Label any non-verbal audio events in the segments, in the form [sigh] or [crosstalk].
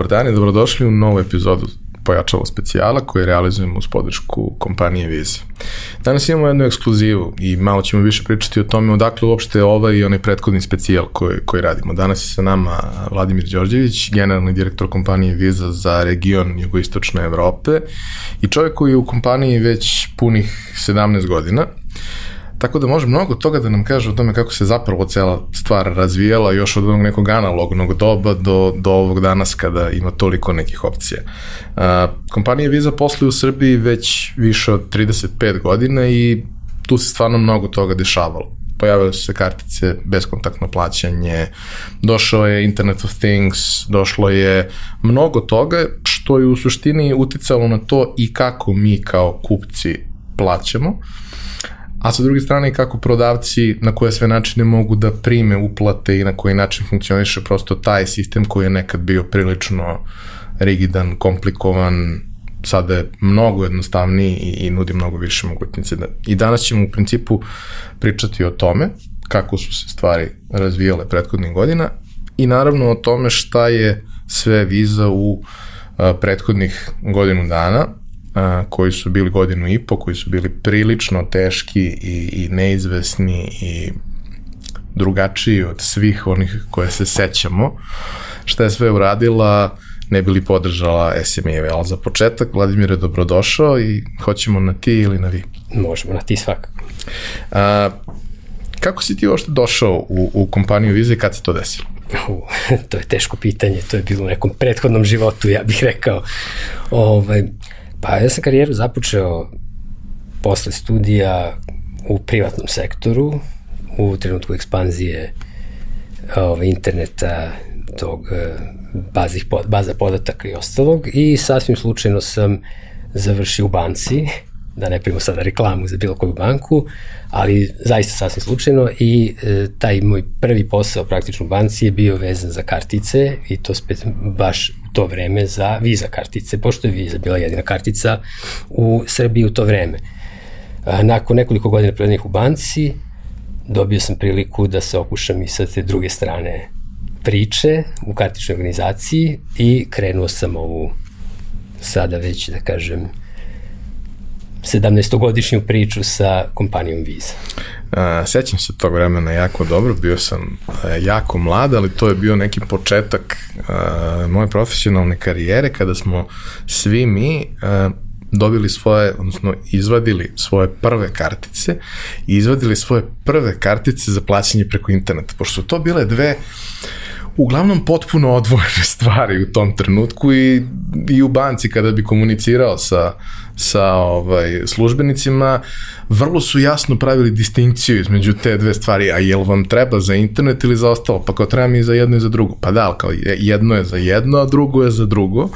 Dobar dan i dobrodošli u novu epizodu pojačalo specijala koje realizujemo uz podršku kompanije Vize. Danas imamo jednu ekskluzivu i malo ćemo više pričati o tome odakle uopšte ovaj i onaj prethodni specijal koji, koji radimo. Danas je sa nama Vladimir Đorđević, generalni direktor kompanije Viza za region jugoistočne Evrope i čovjek koji je u kompaniji već punih 17 godina Tako da može mnogo toga da nam kaže o tome kako se zapravo cela stvar razvijala još od onog nekog analognog doba do, do ovog danas kada ima toliko nekih opcija. Uh, kompanija Visa posluje u Srbiji već više od 35 godina i tu se stvarno mnogo toga dešavalo pojavile su se kartice, beskontaktno plaćanje, došao je Internet of Things, došlo je mnogo toga što je u suštini uticalo na to i kako mi kao kupci plaćamo a sa druge strane kako prodavci na koje sve načine mogu da prime uplate i na koji način funkcioniše prosto taj sistem koji je nekad bio prilično rigidan, komplikovan, sada je mnogo jednostavniji i, i nudi mnogo više mogućnice. Da, I danas ćemo u principu pričati o tome kako su se stvari razvijale prethodnih godina i naravno o tome šta je sve viza u a, prethodnih godinu dana a, koji su bili godinu i po, koji su bili prilično teški i, i neizvesni i drugačiji od svih onih koje se sećamo, šta je sve uradila, ne bili podržala SME-eve, ali za početak Vladimir je dobrodošao i hoćemo na ti ili na vi? Možemo na ti svakako. A, kako si ti uopšte došao u, u kompaniju Vize i kad se to desilo? U, [laughs] to je teško pitanje, to je bilo u nekom prethodnom životu, ja bih rekao. Ovaj, Pa ja sam karijeru započeo posle studija u privatnom sektoru, u trenutku ekspanzije ove, ovaj, interneta, tog bazih, baza podataka i ostalog i sasvim slučajno sam završio u banci, da ne primamo sada reklamu za bilo koju banku, ali zaista sasvim slučajno i e, taj moj prvi posao praktično u banci je bio vezan za kartice i to spet baš to vreme za viza kartice, pošto je viza bila jedina kartica u Srbiji u to vreme. Nakon nekoliko godina predanih u banci, dobio sam priliku da se okušam i sa te druge strane priče u kartičnoj organizaciji i krenuo sam ovu sada već da kažem 17-godišnju priču sa kompanijom Visa. Uh, sećam se tog vremena jako dobro, bio sam uh, jako mlad, ali to je bio neki početak uh, moje profesionalne karijere kada smo svi mi uh, dobili svoje, odnosno izvadili svoje prve kartice i izvadili svoje prve kartice za plaćanje preko interneta, pošto su to bile dve uglavnom potpuno odvojene [laughs] stvari u tom trenutku i, i u banci kada bi komunicirao sa, sa ovaj, službenicima, vrlo su jasno pravili distinkciju između te dve stvari, a jel vam treba za internet ili za ostalo, pa kao treba mi za jedno i za drugo, pa da, kao jedno je za jedno, a drugo je za drugo.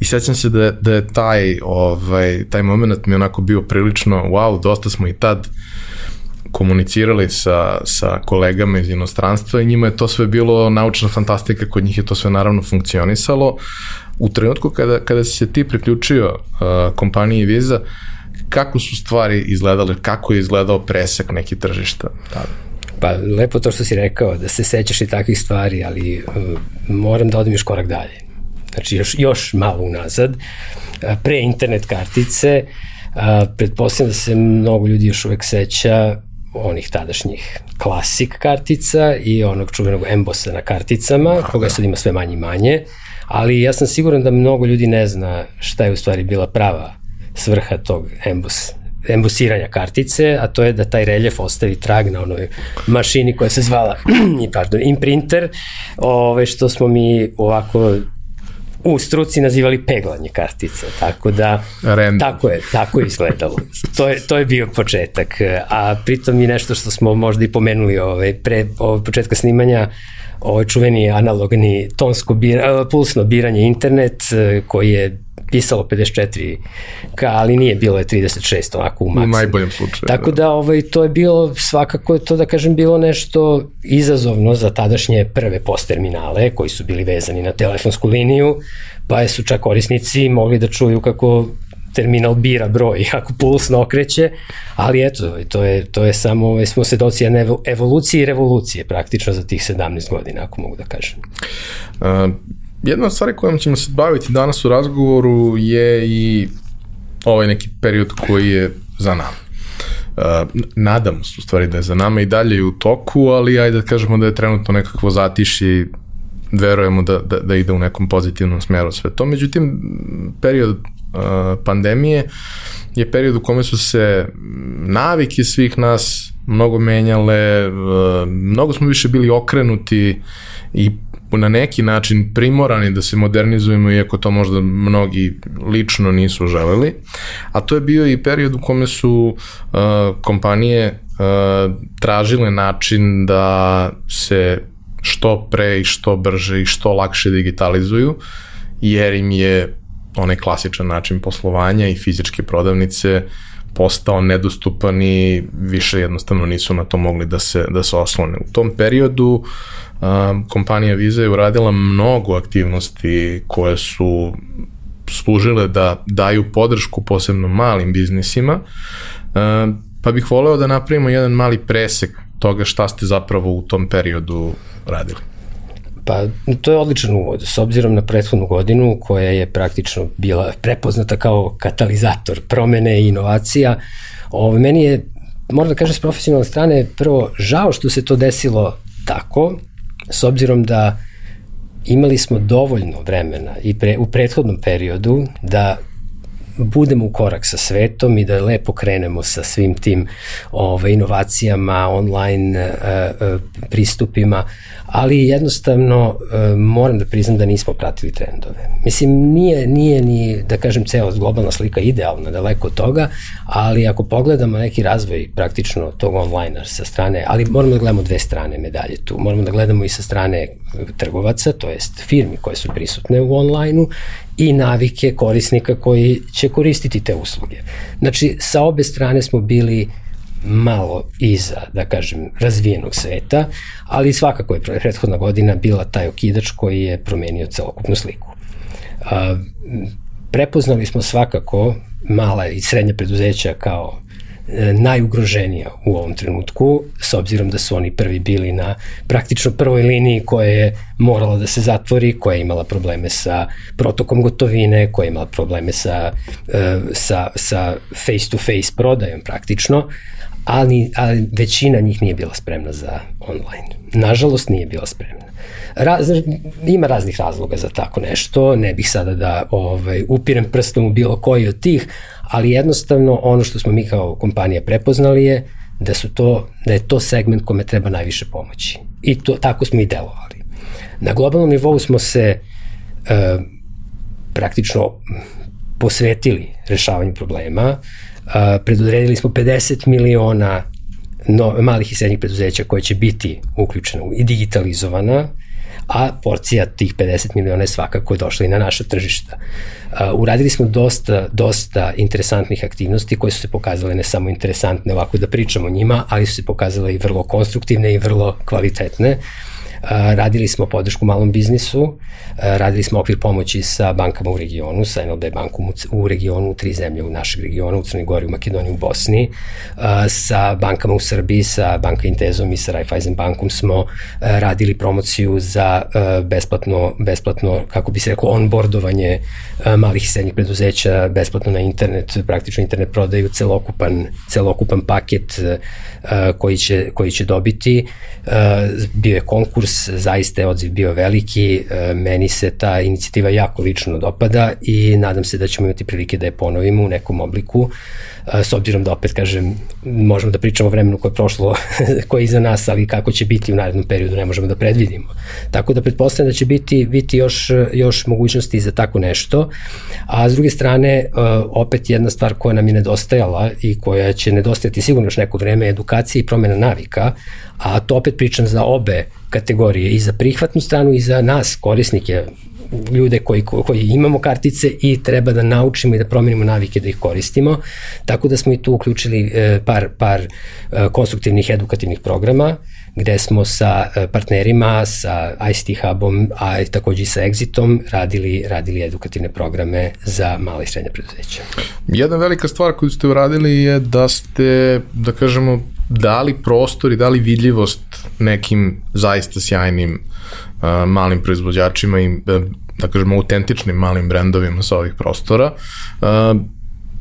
I sećam se da, da je taj, ovaj, taj moment mi onako bio prilično, wow, dosta smo i tad komunicirali sa, sa kolegama iz inostranstva i njima je to sve bilo naučna fantastika, kod njih je to sve naravno funkcionisalo. U trenutku kada, kada si se ti priključio uh, kompaniji Visa, kako su stvari izgledale, kako je izgledao presek neki tržišta tada? Pa lepo to što si rekao, da se sećaš i takvih stvari, ali uh, moram da odem još korak dalje. Znači još, još malo unazad. Uh, pre internet kartice, uh, pretpostavljam da se mnogo ljudi još uvek seća onih tadašnjih klasik kartica i onog čuvenog embosa na karticama, koga sad ima sve manje i manje, ali ja sam siguran da mnogo ljudi ne zna šta je u stvari bila prava svrha tog embos embosiranja kartice, a to je da taj reljef ostavi trag na onoj mašini koja se zvala [clears throat] pardon, imprinter, ove, što smo mi ovako u struci nazivali peglanje kartica, tako da Random. tako je, tako je izgledalo. To je, to je bio početak, a pritom i nešto što smo možda i pomenuli ovaj, pre ovaj, početka snimanja, ovaj čuveni analogni tonsko bira, pulsno biranje internet koji je pisalo 54 ka, ali nije bilo je 36 ovako u maksimum. U najboljem slučaju. Tako da. da ovaj, to je bilo svakako to da kažem bilo nešto izazovno za tadašnje prve post terminale koji su bili vezani na telefonsku liniju, pa su čak korisnici mogli da čuju kako terminal bira broj, [laughs] ako pulsno okreće, ali eto, to je, to je samo, ovaj, smo se doci jedne evolucije i revolucije praktično za tih 17 godina, ako mogu da kažem. Uh, jedna od stvari kojom ćemo se baviti danas u razgovoru je i ovaj neki period koji je za nama. Uh, nadamo se u stvari da je za nama i dalje u toku, ali ajde da kažemo da je trenutno nekakvo zatišje i verujemo da, da, da ide u nekom pozitivnom smeru sve to. Međutim, period pandemije je period u kome su se navike svih nas mnogo menjale, uh, mnogo smo više bili okrenuti i na neki način primorani da se modernizujemo, iako to možda mnogi lično nisu želeli. A to je bio i period u kome su uh, kompanije uh, tražile način da se što pre i što brže i što lakše digitalizuju, jer im je onaj klasičan način poslovanja i fizičke prodavnice postao nedostupan i više jednostavno nisu na to mogli da se, da se oslone. U tom periodu um, kompanija Visa je uradila mnogo aktivnosti koje su služile da daju podršku posebno malim biznisima, um, pa bih voleo da napravimo jedan mali presek toga šta ste zapravo u tom periodu radili. Pa to je odličan uvod, s obzirom na prethodnu godinu koja je praktično bila prepoznata kao katalizator promene i inovacija. Ovo, meni je, moram da kažem s profesionalne strane, prvo žao što se to desilo tako, s obzirom da imali smo dovoljno vremena i pre, u prethodnom periodu da budemo u korak sa svetom i da lepo krenemo sa svim tim ove, inovacijama, online e, e, pristupima, ali jednostavno e, moram da priznam da nismo pratili trendove. Mislim, nije, nije ni, da kažem, ceo globalna slika idealna, daleko od toga, ali ako pogledamo neki razvoj praktično tog online sa strane, ali moramo da gledamo dve strane medalje tu. Moramo da gledamo i sa strane trgovaca, to jest firmi koje su prisutne u onlajnu i navike korisnika koji će koristiti te usluge. Znači, sa obe strane smo bili malo iza, da kažem, razvijenog sveta, ali svakako je prethodna godina bila taj okidač koji je promenio celokupnu sliku. A, prepoznali smo svakako mala i srednja preduzeća kao E, najugroženija u ovom trenutku, s obzirom da su oni prvi bili na praktično prvoj liniji koja je morala da se zatvori, koja je imala probleme sa protokom gotovine, koja je imala probleme sa, e, sa, sa face-to-face prodajom praktično, ali, ali većina njih nije bila spremna za online. Nažalost nije bila spremna. Raz, ima raznih razloga za tako nešto, ne bih sada da ovaj, upirem prstom u bilo koji od tih, ali jednostavno ono što smo mi kao kompanija prepoznali je da su to da je to segment kome treba najviše pomoći. I to tako smo i delovali. Na globalnom nivou smo se e, praktično posvetili rešavanju problema. E, predodredili smo 50 miliona no, malih i srednjih preduzeća koje će biti uključena i digitalizovana a porcija tih 50 miliona je svakako došla i na naša tržišta. Uh, uradili smo dosta, dosta interesantnih aktivnosti koje su se pokazale ne samo interesantne ovako da pričamo o njima, ali su se pokazale i vrlo konstruktivne i vrlo kvalitetne. Uh, Radili smo podršku malom biznisu, radili smo okvir pomoći sa bankama u regionu, sa NLB bankom u regionu, u tri zemlje u našeg regionu, u Crnoj Gori, u Makedoniji, u Bosni. Sa bankama u Srbiji, sa Banka Intezom i sa Raiffeisen bankom smo radili promociju za besplatno, besplatno kako bi se reklo, onboardovanje malih i srednjih preduzeća, besplatno na internet, praktično internet prodaju celokupan, celokupan paket koji će, koji će dobiti. Bio je konkurs zaista je odziv bio veliki, e, meni se ta inicijativa jako lično dopada i nadam se da ćemo imati prilike da je ponovimo u nekom obliku, s obzirom da opet kažem, možemo da pričamo o vremenu koje je prošlo, [laughs] koje je iza nas, ali kako će biti u narednom periodu ne možemo da predvidimo. Tako da pretpostavljam da će biti, biti još, još mogućnosti za tako nešto, a s druge strane, e, opet jedna stvar koja nam je nedostajala i koja će nedostajati sigurno još neko vreme je edukacija i promena navika, a to opet pričam za obe kategorije, i za prihvatnu stranu i za nas, korisnike, ljude koji, koji imamo kartice i treba da naučimo i da promenimo navike da ih koristimo. Tako da smo i tu uključili e, par, par e, konstruktivnih edukativnih programa gde smo sa e, partnerima, sa ICT Hubom, a takođe i sa Exitom radili, radili edukativne programe za male i srednje preduzeća. Jedna velika stvar koju ste uradili je da ste, da kažemo, dali prostor i dali vidljivost nekim zaista sjajnim uh, malim proizvođačima i uh, da kažemo, autentičnim malim brendovima sa ovih prostora. Uh,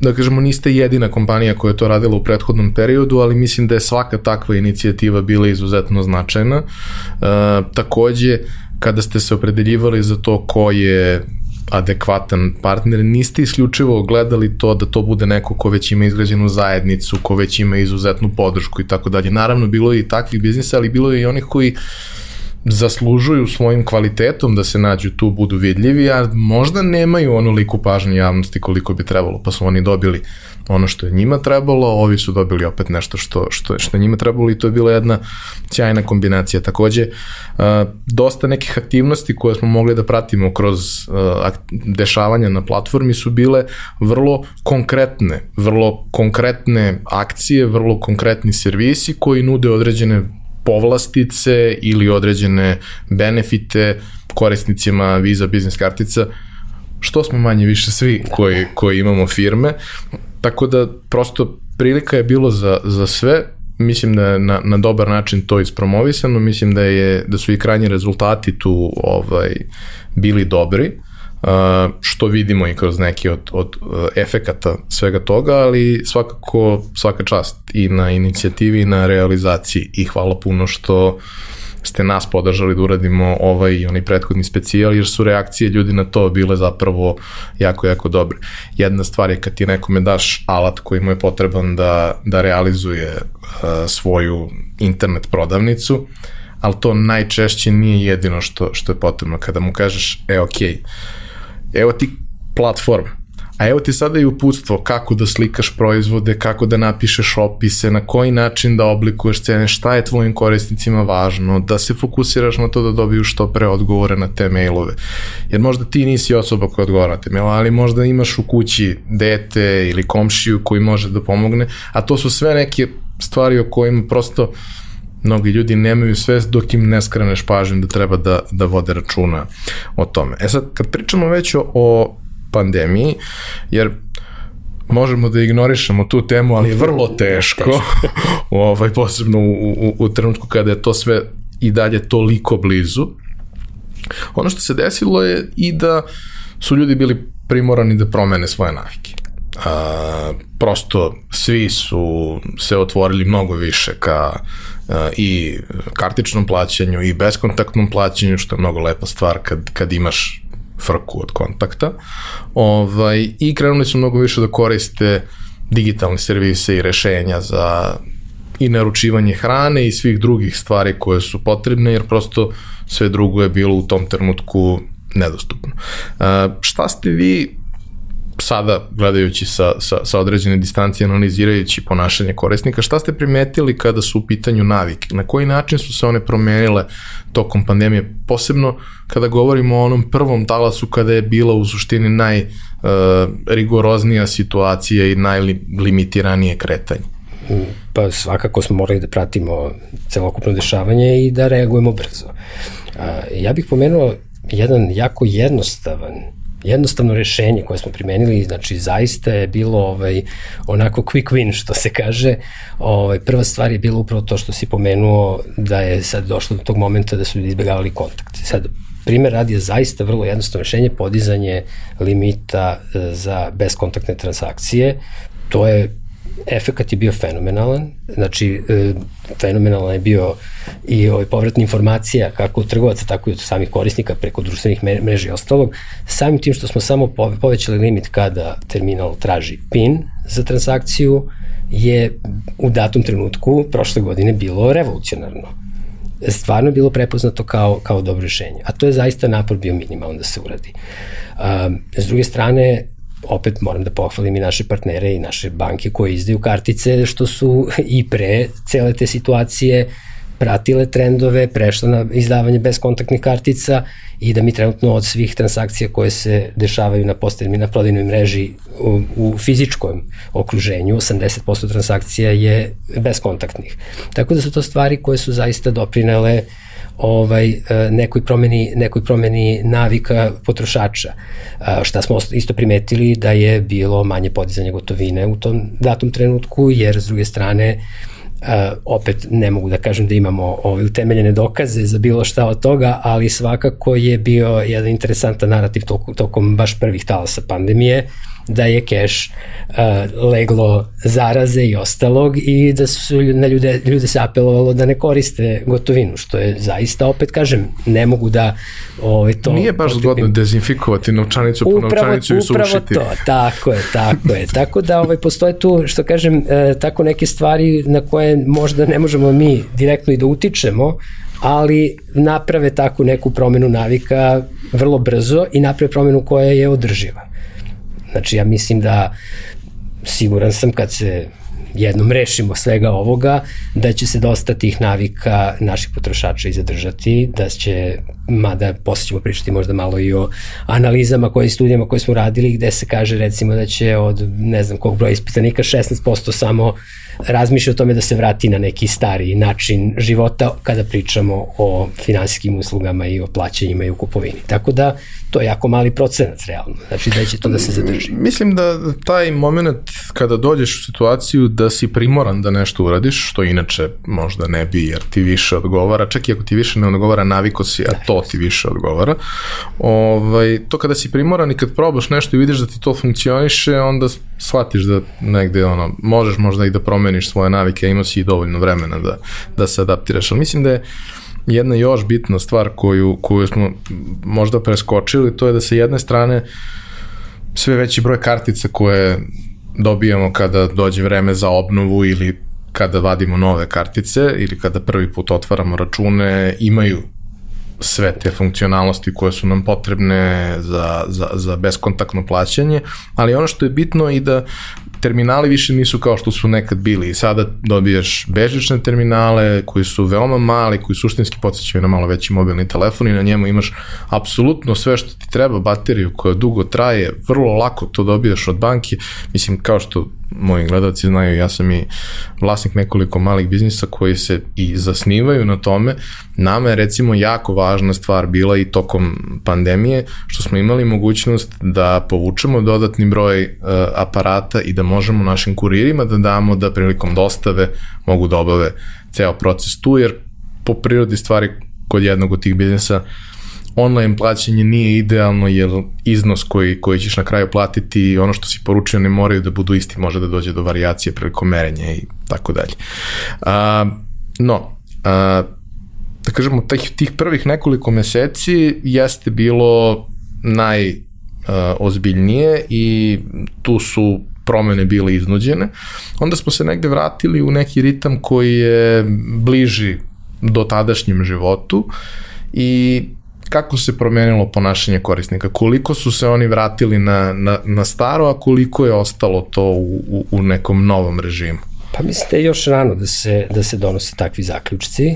da kažemo, niste jedina kompanija koja je to radila u prethodnom periodu, ali mislim da je svaka takva inicijativa bila izuzetno značajna. Uh, takođe, kada ste se opredeljivali za to ko je adekvatan partner, niste isključivo gledali to da to bude neko ko već ima izgrađenu zajednicu, ko već ima izuzetnu podršku i tako dalje. Naravno, bilo je i takvih biznisa, ali bilo je i onih koji zaslužuju svojim kvalitetom da se nađu tu, budu vidljivi, a možda nemaju onoliku pažnju javnosti koliko bi trebalo, pa su oni dobili ono što je njima trebalo, ovi su dobili opet nešto što, što, što je njima trebalo i to je bila jedna sjajna kombinacija. Takođe, dosta nekih aktivnosti koje smo mogli da pratimo kroz dešavanja na platformi su bile vrlo konkretne, vrlo konkretne akcije, vrlo konkretni servisi koji nude određene povlastice ili određene benefite korisnicima Visa biznis kartica, što smo manje više svi koji, koji imamo firme. Tako da prosto prilika je bilo za, za sve, mislim da je na, na dobar način to ispromovisano, mislim da je da su i krajnji rezultati tu ovaj bili dobri. Što vidimo i kroz neki od, od uh, efekata svega toga, ali svakako svaka čast i na inicijativi i na realizaciji i hvala puno što ste nas podržali da uradimo ovaj i onaj prethodni specijal, jer su reakcije ljudi na to bile zapravo jako, jako dobre. Jedna stvar je kad ti nekome daš alat koji mu je potreban da, da realizuje uh, svoju internet prodavnicu, ali to najčešće nije jedino što, što je potrebno. Kada mu kažeš, e, okej, okay, evo ti platforma, a evo ti sada i uputstvo kako da slikaš proizvode, kako da napišeš opise, na koji način da oblikuješ cene, šta je tvojim korisnicima važno, da se fokusiraš na to da dobiju što pre odgovore na te mailove. Jer možda ti nisi osoba koja odgovara na te mailove, ali možda imaš u kući dete ili komšiju koji može da pomogne, a to su sve neke stvari o kojima prosto mnogi ljudi nemaju svest dok im ne skreneš pažnju da treba da, da vode računa o tome. E sad, kad pričamo već o, o pandemiji, jer možemo da ignorišemo tu temu, ali je vrlo [laughs] teško, [laughs] ovaj, posebno u, u, u trenutku kada je to sve i dalje toliko blizu. Ono što se desilo je i da su ljudi bili primorani da promene svoje navike. A, prosto svi su se otvorili mnogo više ka i kartičnom plaćanju i beskontaktnom plaćanju, što je mnogo lepa stvar kad, kad imaš frku od kontakta. Ovaj, I krenuli su mnogo više da koriste digitalne servise i rešenja za i naručivanje hrane i svih drugih stvari koje su potrebne, jer prosto sve drugo je bilo u tom trenutku nedostupno. Uh, šta ste vi sada gledajući sa, sa, sa određene distancije, analizirajući ponašanje korisnika, šta ste primetili kada su u pitanju navike? Na koji način su se one promenile tokom pandemije? Posebno kada govorimo o onom prvom talasu kada je bila u suštini najrigoroznija uh, situacija i najlimitiranije kretanje. Pa svakako smo morali da pratimo celokupno dešavanje i da reagujemo brzo. Ja bih pomenuo jedan jako jednostavan jednostavno rešenje koje smo primenili, znači zaista je bilo ovaj, onako quick win što se kaže. Ovaj, prva stvar je bilo upravo to što si pomenuo da je sad došlo do tog momenta da su izbjegavali kontakt. Sad, primer radi je zaista vrlo jednostavno rešenje, podizanje limita e, za beskontaktne transakcije. To je efekat je bio fenomenalan, znači e, fenomenalan je bio i ovaj povratna informacija kako od trgovaca, tako i od samih korisnika preko društvenih mreža i ostalog. Samim tim što smo samo povećali limit kada terminal traži PIN za transakciju, je u datom trenutku prošle godine bilo revolucionarno. Stvarno je bilo prepoznato kao, kao dobro rešenje. A to je zaista napor bio minimalan da se uradi. Um, s druge strane, opet moram da pohvalim i naše partnere i naše banke koje izdaju kartice, što su i pre cele te situacije pratile trendove, prešla na izdavanje bezkontaktnih kartica i da mi trenutno od svih transakcija koje se dešavaju na postavljeni na prodajnoj mreži u, u fizičkom okruženju, 80% transakcija je bezkontaktnih. Tako da su to stvari koje su zaista doprinele uh, ovaj, e, nekoj, promeni, nekoj promeni navika potrošača. Šta smo isto primetili da je bilo manje podizanje gotovine u tom datom trenutku, jer s druge strane opet ne mogu da kažem da imamo ove utemeljene dokaze za bilo šta od toga, ali svakako je bio jedan interesantan narativ tokom, tokom baš prvih talasa pandemije, da je keš uh, leglo zaraze i ostalog i da su na ljude, ljude se apelovalo da ne koriste gotovinu, što je zaista, opet kažem, ne mogu da ovaj, to... Nije baš potrebim. zgodno dezinfikovati novčanicu po novčanicu i sušiti. Upravo to, tako je, tako je. Tako da ovaj, postoje tu, što kažem, e, tako neke stvari na koje možda ne možemo mi direktno i da utičemo, ali naprave takvu neku promenu navika vrlo brzo i naprave promenu koja je održiva. Znači ja mislim da siguran sam kad se jednom rešimo svega ovoga, da će se dosta tih navika naših potrošača i zadržati, da će, mada posle ćemo pričati možda malo i o analizama koje studijama koje smo radili, gde se kaže recimo da će od ne znam kog broja ispitanika 16% samo razmišlja o tome da se vrati na neki stari način života kada pričamo o finansijskim uslugama i o plaćanjima i o kupovini. Tako da to je jako mali procenat realno, znači da će to da se zadrži. Mislim da taj moment kada dođeš u situaciju da si primoran da nešto uradiš, što inače možda ne bi jer ti više odgovara, čak i ako ti više ne odgovara, naviko si, a to ti više odgovara. Ovaj, to kada si primoran i kad probaš nešto i vidiš da ti to funkcioniše, onda shvatiš da negde ono, možeš možda i da promeniš svoje navike, imao si i dovoljno vremena da, da se adaptiraš, ali mislim da je jedna još bitna stvar koju, koju smo možda preskočili, to je da sa jedne strane sve veći broj kartica koje dobijamo kada dođe vreme za obnovu ili kada vadimo nove kartice ili kada prvi put otvaramo račune imaju sve te funkcionalnosti koje su nam potrebne za, za, za beskontaktno plaćanje, ali ono što je bitno i da terminali više nisu kao što su nekad bili sada dobijaš bežične terminale koji su veoma mali, koji suštinski podsjećaju na malo veći mobilni telefon i na njemu imaš apsolutno sve što ti treba, bateriju koja dugo traje, vrlo lako to dobijaš od banke, mislim kao što moji gledalci znaju, ja sam i vlasnik nekoliko malih biznisa koji se i zasnivaju na tome. Nama je recimo jako važna stvar bila i tokom pandemije, što smo imali mogućnost da povučemo dodatni broj uh, aparata i da možemo našim kuririma da damo da prilikom dostave mogu da obave ceo proces tu, jer po prirodi stvari kod jednog od tih biznisa online plaćanje nije idealno jer iznos koji, koji ćeš na kraju platiti i ono što si poručio ne moraju da budu isti, može da dođe do varijacije prilikom merenja i tako dalje. A, no, a, da kažemo, tih, tih prvih nekoliko meseci jeste bilo naj ozbiljnije i tu su promene bile iznuđene. Onda smo se negde vratili u neki ritam koji je bliži do tadašnjem životu i kako se promenilo ponašanje korisnika? Koliko su se oni vratili na, na, na staro, a koliko je ostalo to u, u, u nekom novom režimu? Pa mislim je još rano da se, da se donose takvi zaključci,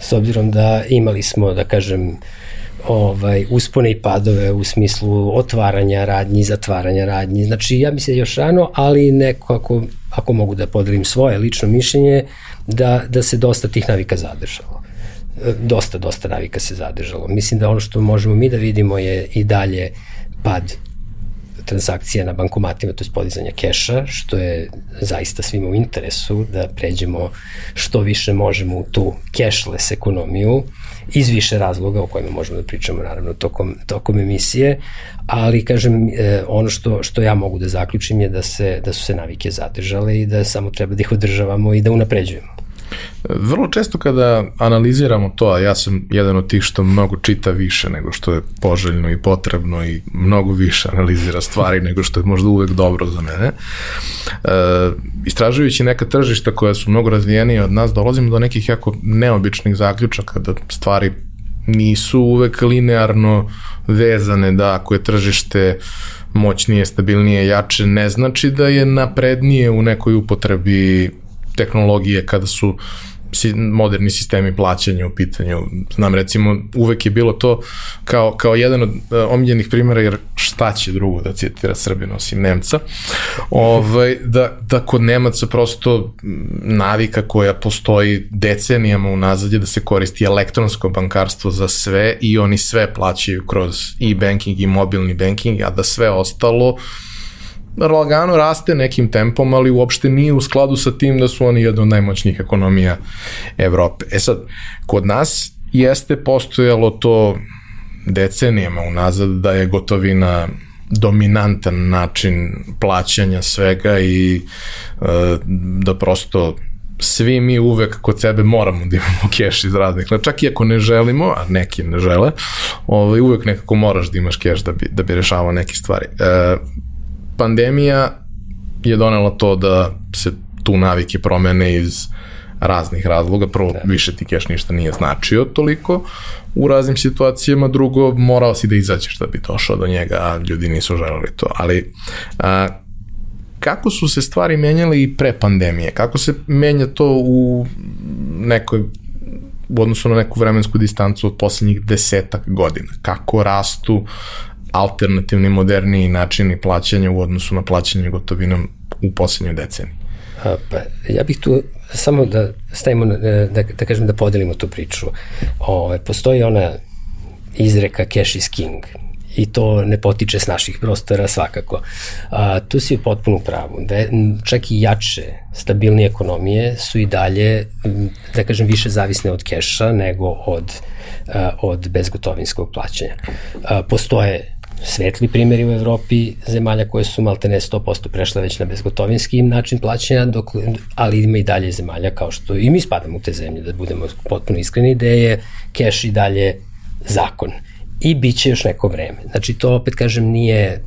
s obzirom da imali smo, da kažem, ovaj, uspone i padove u smislu otvaranja radnji, zatvaranja radnji. Znači, ja mislim još rano, ali neko, ako, ako mogu da podelim svoje lično mišljenje, da, da se dosta tih navika zadržalo dosta, dosta navika se zadržalo. Mislim da ono što možemo mi da vidimo je i dalje pad transakcija na bankomatima, to je podizanje keša, što je zaista svima u interesu da pređemo što više možemo u tu cashless ekonomiju iz više razloga o kojima možemo da pričamo naravno tokom, tokom emisije, ali kažem e, ono što, što ja mogu da zaključim je da, se, da su se navike zadržale i da samo treba da ih održavamo i da unapređujemo. Vrlo često kada analiziramo to, a ja sam jedan od tih što mnogo čita više nego što je poželjno i potrebno i mnogo više analizira stvari nego što je možda uvek dobro za mene, e, istražujući neka tržišta koja su mnogo razvijenije od nas, dolazimo do nekih jako neobičnih zaključaka da stvari nisu uvek linearno vezane da ako je tržište moćnije, stabilnije, jače, ne znači da je naprednije u nekoj upotrebi tehnologije kada su moderni sistemi plaćanja u pitanju. Znam recimo uvek je bilo to kao, kao jedan od uh, omiljenih primjera jer šta će drugo da citira Srbina osim Nemca ovaj, da, da kod Nemaca prosto navika koja postoji decenijama unazad je da se koristi elektronsko bankarstvo za sve i oni sve plaćaju kroz e-banking i mobilni banking a da sve ostalo lagano raste nekim tempom, ali uopšte nije u skladu sa tim da su oni jedna od najmoćnijih ekonomija Evrope. E sad, kod nas jeste postojalo to decenijama unazad da je gotovina dominantan način plaćanja svega i e, da prosto svi mi uvek kod sebe moramo da imamo [laughs] keš iz raznih, čak i ako ne želimo, a neki ne žele, ovaj, uvek nekako moraš da imaš keš da bi, da bi rešavao neke stvari. E, pandemija je donela to da se tu navike promene iz raznih razloga. Prvo, da. više ti keš ništa nije značio toliko u raznim situacijama. Drugo, morao si da izađeš da bi došao do njega, a ljudi nisu želeli to. Ali, a, kako su se stvari menjale i pre pandemije? Kako se menja to u nekoj u odnosu na neku vremensku distancu od poslednjih desetak godina? Kako rastu alternativni, moderniji načini plaćanja u odnosu na plaćanje gotovinom u poslednjoj deceniji? Pa, ja bih tu samo da stavimo, da, da kažem da podelimo tu priču. O, postoji ona izreka cash is king i to ne potiče s naših prostora svakako. A, tu si u potpuno pravu. Da čak i jače, stabilnije ekonomije su i dalje, da kažem, više zavisne od keša nego od, a, od bezgotovinskog plaćanja. A, postoje svetli primjeri u Evropi zemalja koje su malte ne 100% prešle već na bezgotovinski način plaćanja, dok, ali ima i dalje zemalja kao što i mi spadamo u te zemlje, da budemo potpuno iskreni, gde je keš i dalje zakon. I bit će još neko vreme. Znači to opet kažem nije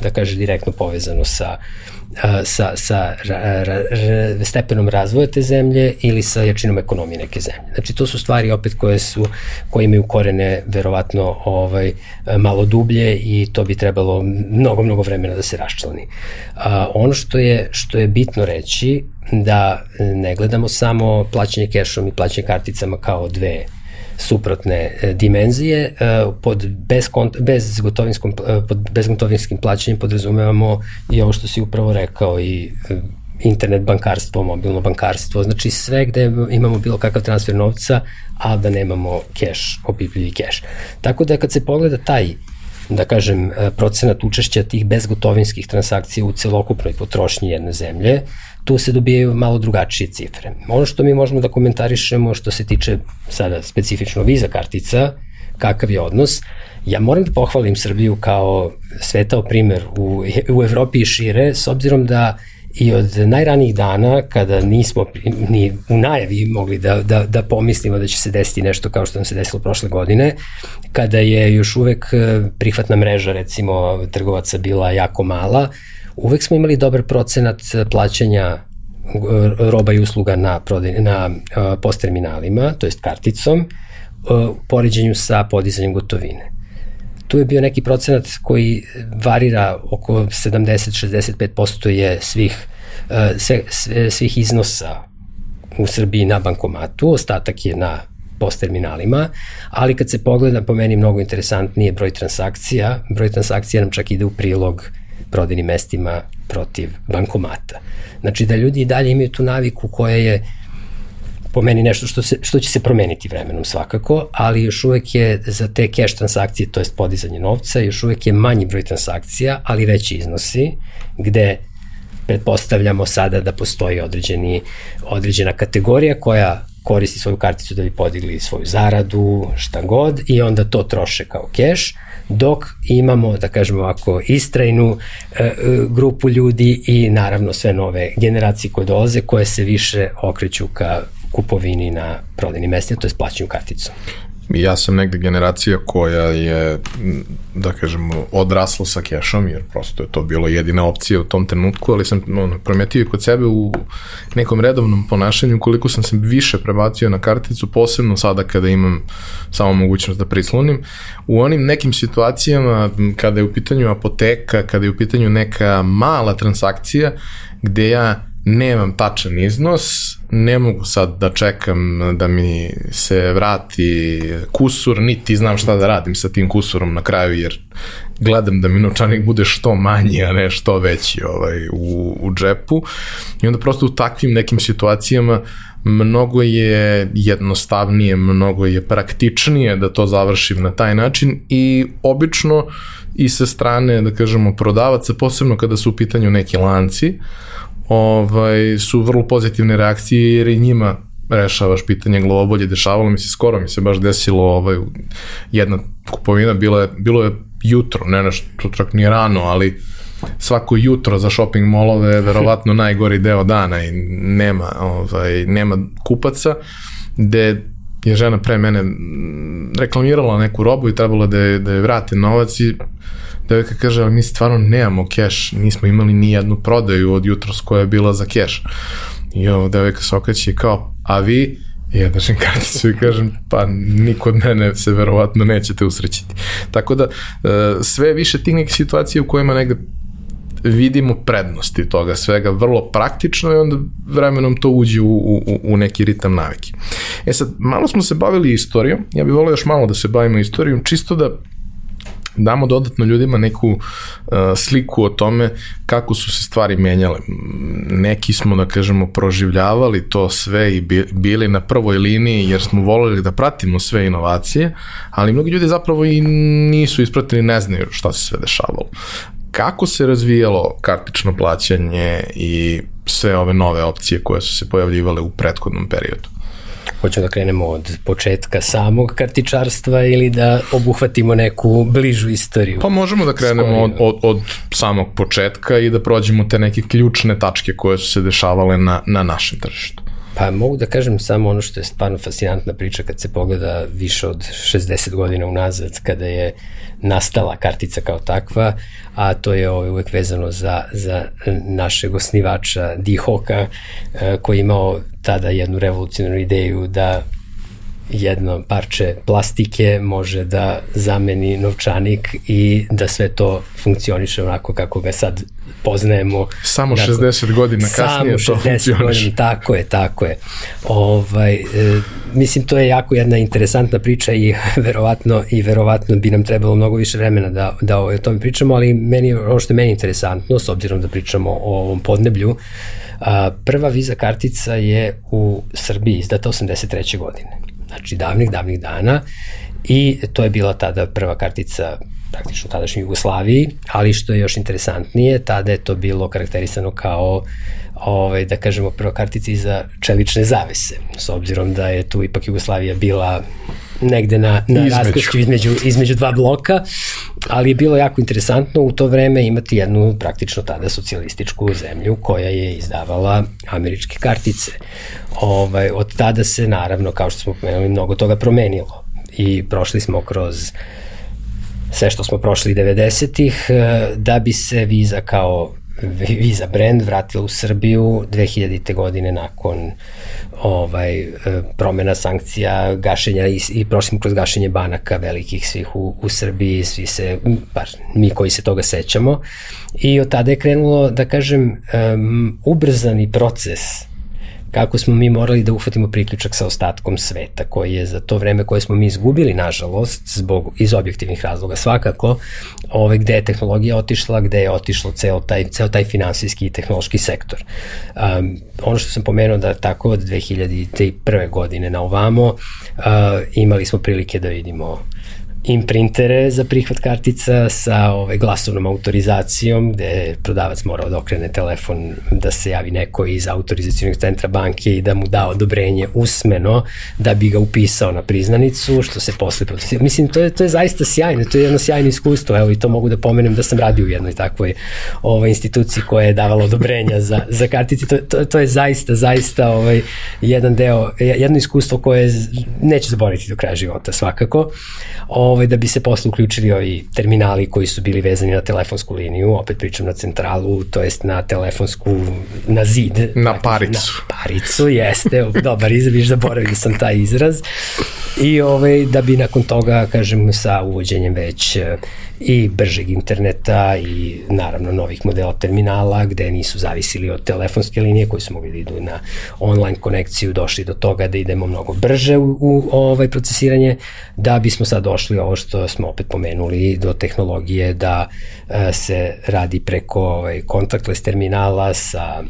da kaže direktno povezano sa sa, sa ra, ra, ra, stepenom razvoja te zemlje ili sa jačinom ekonomije neke zemlje. Znači to su stvari opet koje su koje imaju korene verovatno ovaj malo dublje i to bi trebalo mnogo mnogo vremena da se raščlani. A, ono što je što je bitno reći da ne gledamo samo plaćanje kešom i plaćanje karticama kao dve suprotne e, dimenzije. E, pod, bez, bez, gotovinskom, e, pod bezgotovinskim plaćanjem podrazumevamo i ovo što si upravo rekao i internet bankarstvo, mobilno bankarstvo, znači sve gde imamo bilo kakav transfer novca, a da nemamo keš, opipljivi keš. Tako da kad se pogleda taj da kažem, procenat učešća tih bezgotovinskih transakcija u celokupnoj potrošnji jedne zemlje, tu se dobijaju malo drugačije cifre. Ono što mi možemo da komentarišemo što se tiče sada specifično viza kartica, kakav je odnos, ja moram da pohvalim Srbiju kao svetao primer u, u Evropi i šire, s obzirom da i od najranijih dana kada nismo ni u najavi mogli da, da, da pomislimo da će se desiti nešto kao što nam se desilo prošle godine, kada je još uvek eh, prihvatna mreža recimo trgovaca bila jako mala, uvek smo imali dobar procenat plaćanja roba i usluga na, prodaj, na uh, postterminalima, to jest karticom, u poređenju sa podizanjem gotovine. Tu je bio neki procenat koji varira oko 70-65% je svih, sve, sve, svih iznosa u Srbiji na bankomatu, ostatak je na postterminalima, ali kad se pogleda po meni mnogo interesantnije broj transakcija, broj transakcija nam čak ide u prilog uh, prodajnim mestima protiv bankomata. Znači da ljudi i dalje imaju tu naviku koja je po meni nešto što, se, što će se promeniti vremenom svakako, ali još uvek je za te cash transakcije, to jest podizanje novca, još uvek je manji broj transakcija, ali veći iznosi, gde pretpostavljamo sada da postoji određeni, određena kategorija koja koristi svoju karticu da bi podigli svoju zaradu, šta god, i onda to troše kao keš, dok imamo, da kažemo ovako, istrajnu e, e, grupu ljudi i naravno sve nove generacije koje dolaze, koje se više okreću ka kupovini na prodajnim mestima, to je plaćanju karticom. Ja sam negde generacija koja je, da kažemo, odrasla sa kešom, jer prosto je to bilo jedina opcija u tom trenutku, ali sam ono, prometio i kod sebe u nekom redovnom ponašanju koliko sam se više prebacio na karticu, posebno sada kada imam samo mogućnost da prislonim. U onim nekim situacijama, kada je u pitanju apoteka, kada je u pitanju neka mala transakcija, gde ja nemam tačan iznos, ne mogu sad da čekam da mi se vrati kusur, niti znam šta da radim sa tim kusurom na kraju, jer gledam da mi novčanik bude što manji, a ne što veći ovaj, u, u džepu. I onda prosto u takvim nekim situacijama mnogo je jednostavnije, mnogo je praktičnije da to završim na taj način i obično i sa strane, da kažemo, prodavaca, posebno kada su u pitanju neki lanci, ovaj, su vrlo pozitivne reakcije jer i njima rešavaš pitanje globolje, dešavalo mi se, skoro mi se baš desilo ovaj, jedna kupovina, bilo je, bilo je jutro, ne nešto, čak nije rano, ali svako jutro za shopping molove je verovatno [laughs] najgori deo dana i nema, ovaj, nema kupaca, gde je žena pre mene reklamirala neku robu i trebalo da je, da je vrate novac i devojka kaže, ali mi stvarno nemamo keš, nismo imali ni jednu prodaju od jutros koja je bila za keš. I ovo devojka se okreće kao, a vi? I ja dažem karticu i kažem, pa niko od mene se verovatno nećete usrećiti. Tako da, e, sve više tih nekih situacija u kojima negde vidimo prednosti toga svega vrlo praktično i onda vremenom to uđe u, u, u neki ritam navike. E sad, malo smo se bavili istorijom, ja bih volio još malo da se bavimo istorijom, čisto da damo dodatno ljudima neku uh, sliku o tome kako su se stvari menjale. Neki smo, da kažemo, proživljavali to sve i bili na prvoj liniji jer smo volili da pratimo sve inovacije, ali mnogi ljudi zapravo i nisu ispratili, ne znaju šta se sve dešavalo. Kako se razvijalo kartično plaćanje i sve ove nove opcije koje su se pojavljivale u prethodnom periodu? Hoćemo da krenemo od početka samog kartičarstva ili da obuhvatimo neku bližu istoriju? Pa možemo da krenemo od, od, od samog početka i da prođemo te neke ključne tačke koje su se dešavale na, na našem tržištu. Pa mogu da kažem samo ono što je stvarno fascinantna priča kad se pogleda više od 60 godina unazad kada je nastala kartica kao takva, a to je ovaj, uvek vezano za, za našeg osnivača Dihoka eh, koji je imao tada jednu revolucionarnu ideju da jedno parče plastike može da zameni novčanik i da sve to funkcioniše onako kako ga sad poznajemo. Samo dakle, 60 godina kasnije to funkcioniše. Godina, tako je, tako je. Ovaj, e, mislim, to je jako jedna interesantna priča i [laughs] verovatno, i verovatno bi nam trebalo mnogo više vremena da, da o tome pričamo, ali meni, ono što je meni interesantno, s obzirom da pričamo o ovom podneblju, a, prva viza kartica je u Srbiji izdata 83. godine znači davnih, davnih dana i to je bila tada prva kartica praktično tadašnjoj Jugoslaviji, ali što je još interesantnije, tada je to bilo karakterisano kao ovaj, da kažemo prva kartica iza čelične zavese, s obzirom da je tu ipak Jugoslavija bila negde na, na raskrišću između, između dva bloka, ali je bilo jako interesantno u to vreme imati jednu praktično tada socijalističku zemlju koja je izdavala američke kartice. Ovaj, od tada se naravno, kao što smo pomenuli, mnogo toga promenilo i prošli smo kroz sve što smo prošli 90-ih, eh, da bi se viza kao Visa brand vratila u Srbiju 2000. godine nakon ovaj e, promena sankcija, gašenja i, i prošlim kroz gašenje banaka velikih svih u, u Srbiji, svi se, bar mi koji se toga sećamo. I od tada je krenulo, da kažem, um, ubrzani proces kako smo mi morali da uhvatimo priključak sa ostatkom sveta, koji je za to vreme koje smo mi izgubili, nažalost, zbog, iz objektivnih razloga svakako, ovaj, gde je tehnologija otišla, gde je otišlo ceo taj, ceo taj finansijski i tehnološki sektor. Um, ono što sam pomenuo da tako od 2001. godine na ovamo uh, imali smo prilike da vidimo imprintere za prihvat kartica sa ovaj, glasovnom autorizacijom gde je prodavac morao da okrene telefon da se javi neko iz autorizacijnog centra banke i da mu da odobrenje usmeno da bi ga upisao na priznanicu što se posle mislim to je, to je zaista sjajno to je jedno sjajno iskustvo. Evo i to mogu da pomenem da sam radio u jednoj takvoj ovaj, instituciji koja je davala odobrenja za, za kartice. To, to, to je zaista zaista ovaj, jedan deo jedno iskustvo koje neće zaboraviti do kraja života svakako ovaj, da bi se posle uključili ovi terminali koji su bili vezani na telefonsku liniju, opet pričam na centralu, to jest na telefonsku, na zid. Na dakle, paricu. Na paricu, jeste, dobar izraziš, zaboravio sam taj izraz. I ovaj, da bi nakon toga, kažem, sa uvođenjem već i bržeg interneta i naravno novih modela terminala gde nisu zavisili od telefonske linije koji su mogli da idu na online konekciju, došli do toga da idemo mnogo brže u, u ovaj procesiranje, da bismo sad došli ovo što smo opet pomenuli do tehnologije da e, se radi preko ovaj, contactless terminala sa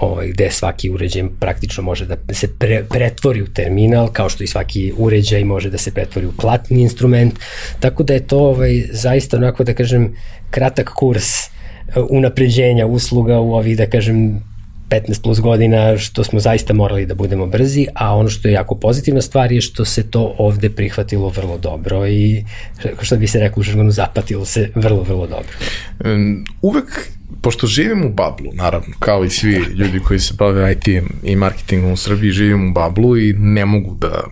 ovaj, gde svaki uređaj praktično može da se pre, pretvori u terminal, kao što i svaki uređaj može da se pretvori u platni instrument, tako da je to ovaj, zaista onako da kažem kratak kurs uh, unapređenja usluga u ovih da kažem 15 plus godina što smo zaista morali da budemo brzi, a ono što je jako pozitivna stvar je što se to ovde prihvatilo vrlo dobro i što bi se reklo u žargonu zapatilo se vrlo, vrlo dobro. Uvek pošto živim u bablu, naravno, kao i svi ljudi koji se bave IT i marketingom u Srbiji, živim u bablu i ne mogu da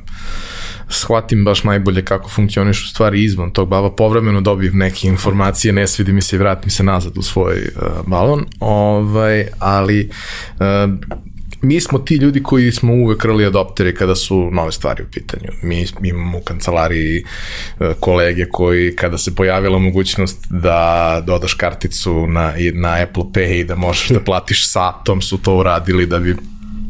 shvatim baš najbolje kako funkcionišu stvari izvan tog baba, povremeno dobijem neke informacije, ne svidi mi se i vratim se nazad u svoj uh, balon, ovaj, ali uh, mi smo ti ljudi koji smo uvek early adopteri kada su nove stvari u pitanju. Mi imamo u kancelariji uh, kolege koji kada se pojavila mogućnost da dodaš karticu na, na Apple Pay i da možeš da platiš satom su to uradili da bi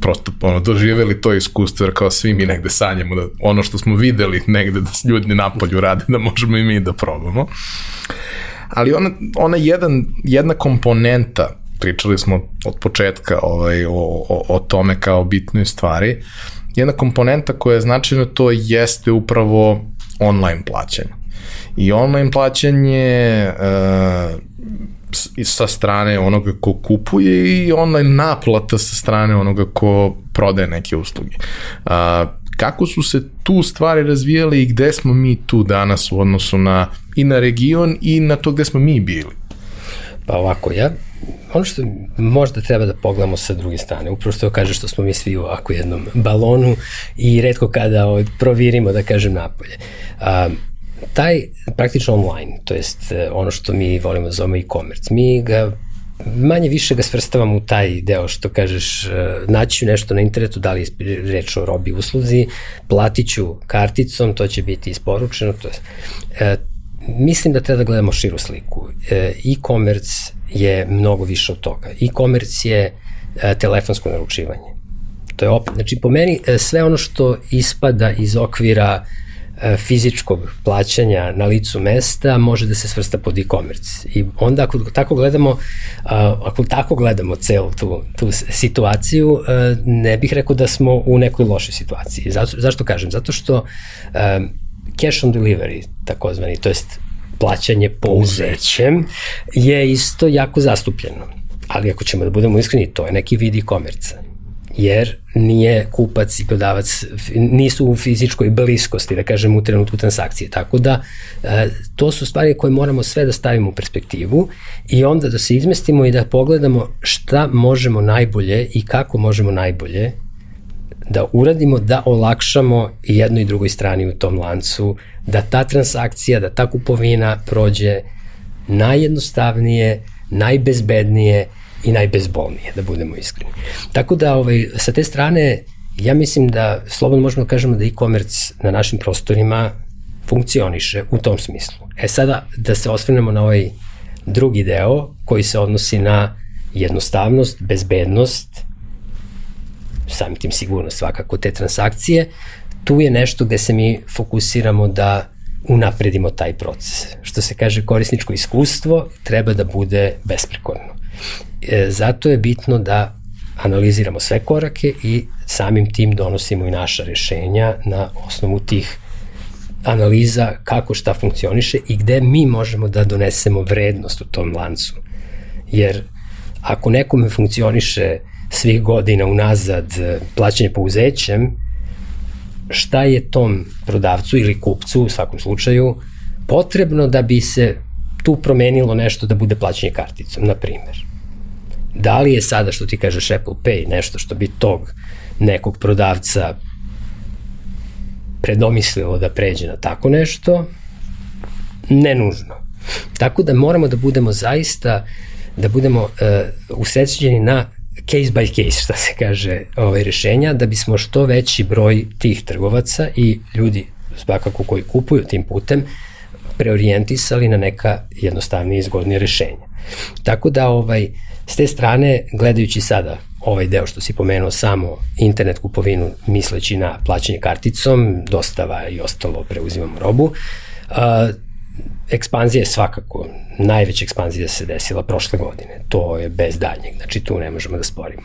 prosto ono, doživeli to iskustvo, jer kao svi mi negde sanjamo da ono što smo videli negde da ljudi napolju rade, da možemo i mi da probamo. Ali ona, ona jedan, jedna komponenta, pričali smo od početka ovaj, o, o, o tome kao bitnoj stvari, jedna komponenta koja je značajna to jeste upravo online plaćanje. I online plaćanje uh, sa strane onoga ko kupuje i online naplata sa strane onoga ko prodaje neke usluge. A, kako su se tu stvari razvijale i gde smo mi tu danas u odnosu na i na region i na to gde smo mi bili? Pa ovako, ja ono što možda treba da pogledamo sa druge strane, upravo što kaže što smo mi svi u ovako jednom balonu i redko kada ovaj, provirimo, da kažem, napolje. A, taj praktično online, to jest e, ono što mi volimo da zovemo e-commerce, mi ga manje više ga svrstavamo u taj deo što kažeš, e, naći ću nešto na internetu, da li je reč o robi usluzi, platit ću karticom, to će biti isporučeno, to je, e, mislim da treba da gledamo širu sliku. E-commerce je mnogo više od toga. E-commerce je telefonsko naručivanje. To je opet, znači po meni sve ono što ispada iz okvira E, fizičkog plaćanja na licu mesta može da se svrsta pod e-commerce. I onda ako tako gledamo, ako tako gledamo celu tu, tu situaciju, e, ne bih rekao da smo u nekoj lošoj situaciji. Zato, zašto kažem? Zato što e, cash on delivery, takozvani, to jest plaćanje pouzećem, je isto jako zastupljeno. Ali ako ćemo da budemo iskreni, to je neki vid e-commerce jer nije kupac i prodavac nisu u fizičkoj bliskosti, da kažem, u trenutku transakcije. Tako da e, to su stvari koje moramo sve da stavimo u perspektivu i onda da se izmestimo i da pogledamo šta možemo najbolje i kako možemo najbolje da uradimo da olakšamo jednoj i drugoj strani u tom lancu, da ta transakcija, da ta kupovina prođe najjednostavnije, najbezbednije i najbezbolnije, da budemo iskreni. Tako da ovaj, sa te strane ja mislim da slobodno možemo da kažemo da e-commerce na našim prostorima funkcioniše u tom smislu. E sada da se osvrnemo na ovaj drugi deo koji se odnosi na jednostavnost, bezbednost, samim tim sigurnost svakako te transakcije, tu je nešto gde se mi fokusiramo da unapredimo taj proces. Što se kaže korisničko iskustvo treba da bude besprekorno. E, zato je bitno da analiziramo sve korake i samim tim donosimo i naša rešenja na osnovu tih analiza kako šta funkcioniše i gde mi možemo da donesemo vrednost u tom lancu. Jer ako nekome funkcioniše svih godina unazad plaćanje pouzećem, šta je tom prodavcu ili kupcu u svakom slučaju potrebno da bi se tu promenilo nešto da bude plaćanje karticom, na primer. Da li je sada, što ti kažeš, Apple Pay nešto što bi tog nekog prodavca predomislilo da pređe na tako nešto? Ne nužno. Tako da moramo da budemo zaista, da budemo uh, usrećeni na case by case, šta se kaže, ovaj, rešenja, da bismo što veći broj tih trgovaca i ljudi, svakako koji kupuju tim putem, preorijentisali na neka jednostavnije izgodnije rešenja. Tako da ovaj, s te strane, gledajući sada ovaj deo što si pomenuo samo internet kupovinu misleći na plaćanje karticom, dostava i ostalo preuzimamo robu, ekspanzija je svakako, najveća ekspanzija se desila prošle godine. To je bez daljnjeg, znači tu ne možemo da sporimo.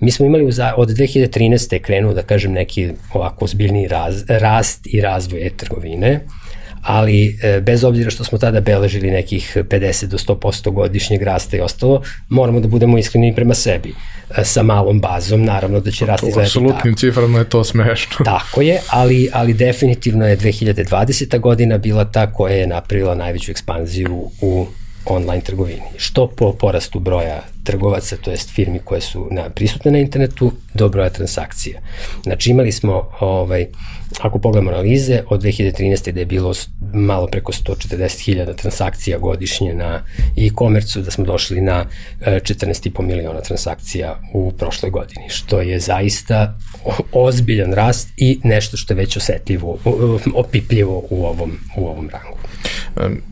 Mi smo imali uza, od 2013. krenuo da kažem neki ovako ozbiljni raz, rast i razvoj e-trgovine, ali e, bez obzira što smo tada beležili nekih 50 do 100% godišnjeg rasta i ostalo, moramo da budemo iskreni prema sebi. E, sa malom bazom, naravno da će rast izgledati tako. Apsolutnim ciframa je to smešno. [laughs] Tako je, ali, ali definitivno je 2020. godina bila ta koja je napravila najveću ekspanziju u online trgovini. Što po porastu broja trgovaca, to jest firmi koje su na, prisutne na internetu, do broja transakcija. Znači imali smo, ovaj, ako pogledamo analize, od 2013. da je bilo malo preko 140.000 transakcija godišnje na e-commerce da smo došli na 14,5 e, miliona transakcija u prošloj godini, što je zaista ozbiljan rast i nešto što je već osetljivo, opipljivo u ovom, u ovom rangu.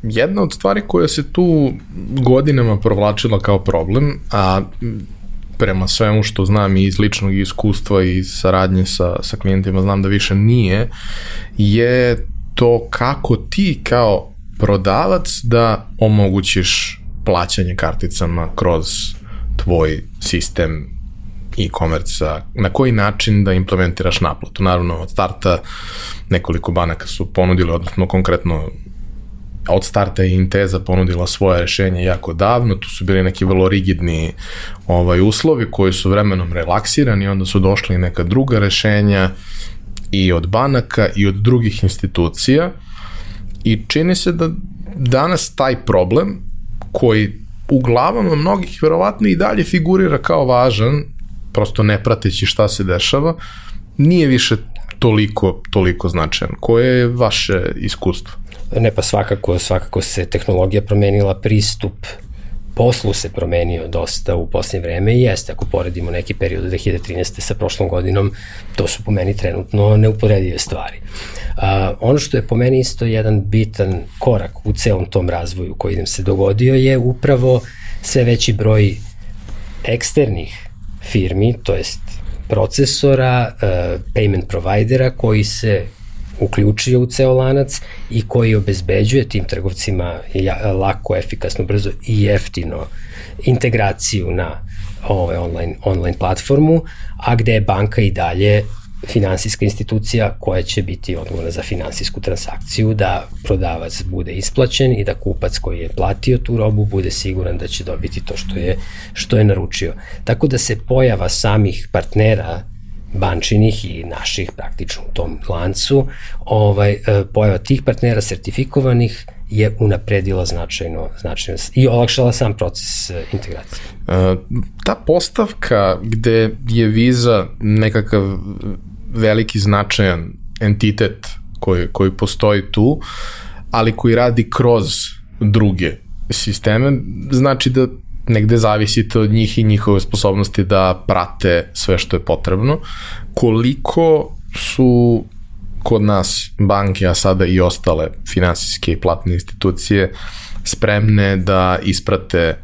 Jedna od stvari koja se tu godinama provlačila kao problem, a prema svemu što znam i iz ličnog iskustva i saradnje sa, sa klijentima znam da više nije, je to kako ti kao prodavac da omogućiš plaćanje karticama kroz tvoj sistem e-commerce na koji način da implementiraš naplatu. Naravno, od starta nekoliko banaka su ponudili, odnosno konkretno od starta je Inteza ponudila svoje rešenje jako davno, tu su bili neki vrlo rigidni ovaj, uslovi koji su vremenom relaksirani, onda su došli neka druga rešenja i od banaka i od drugih institucija i čini se da danas taj problem koji u glavama mnogih verovatno i dalje figurira kao važan, prosto ne prateći šta se dešava, nije više toliko, toliko značajan. Koje je vaše iskustvo? Ne, pa svakako, svakako se tehnologija promenila, pristup poslu se promenio dosta u posljednje vreme i jeste, ako poredimo neki period 2013. sa prošlom godinom, to su po meni trenutno neuporedive stvari. A, ono što je po meni isto jedan bitan korak u celom tom razvoju koji nam se dogodio je upravo sve veći broj eksternih firmi, to jest procesora, uh, payment providera koji se uključio u ceo lanac i koji obezbeđuje tim trgovcima lako, efikasno, brzo i jeftino integraciju na ovaj online, online platformu, a gde je banka i dalje finansijska institucija koja će biti odgovorna za finansijsku transakciju, da prodavac bude isplaćen i da kupac koji je platio tu robu bude siguran da će dobiti to što je, što je naručio. Tako da se pojava samih partnera bančinih i naših praktično u tom lancu, ovaj, e, pojava tih partnera sertifikovanih je unapredila značajno, značajno i olakšala sam proces e, integracije. E, ta postavka gde je viza nekakav veliki značajan entitet koji, koji postoji tu, ali koji radi kroz druge sisteme, znači da negde zavisite od njih i njihove sposobnosti da prate sve što je potrebno. Koliko su kod nas banke, a sada i ostale finansijske i platne institucije spremne da isprate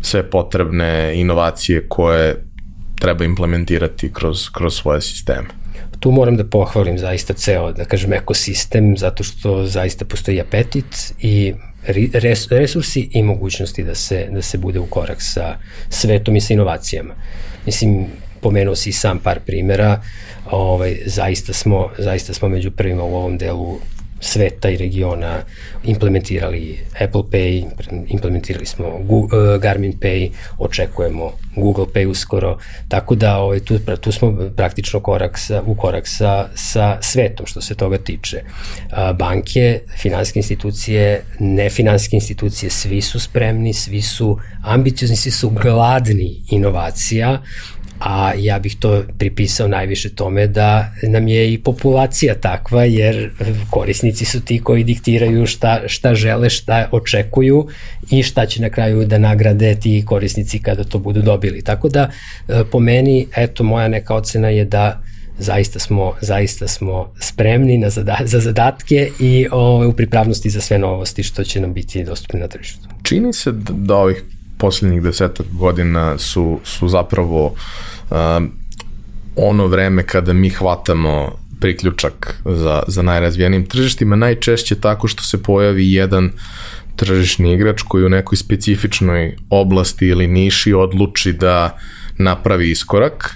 sve potrebne inovacije koje treba implementirati kroz, kroz svoje sisteme. Tu moram da pohvalim zaista ceo, da kažem, ekosistem, zato što zaista postoji apetit i resursi i mogućnosti da se, da se bude u korak sa svetom i sa inovacijama. Mislim, pomenuo si sam par primera, ovaj, zaista, smo, zaista smo među prvima u ovom delu sveta i regiona implementirali Apple Pay, implementirali smo Google, Garmin Pay, očekujemo Google Pay uskoro, tako da ovaj, tu, tu smo praktično korak sa, u korak sa, sa svetom što se toga tiče. Banke, finanske institucije, nefinanske institucije, svi su spremni, svi su ambiciozni, svi su gladni inovacija, a ja bih to pripisao najviše tome da nam je i populacija takva, jer korisnici su ti koji diktiraju šta, šta žele, šta očekuju i šta će na kraju da nagrade ti korisnici kada to budu dobili. Tako da, e, po meni, eto, moja neka ocena je da zaista smo, zaista smo spremni na zada, za zadatke i o, ovaj, u pripravnosti za sve novosti što će nam biti dostupne na tržištu. Čini se da, da ovih poslednjih desetak godina su, su zapravo uh, ono vreme kada mi hvatamo priključak za, za najrazvijenim tržištima, najčešće tako što se pojavi jedan tržišni igrač koji u nekoj specifičnoj oblasti ili niši odluči da napravi iskorak,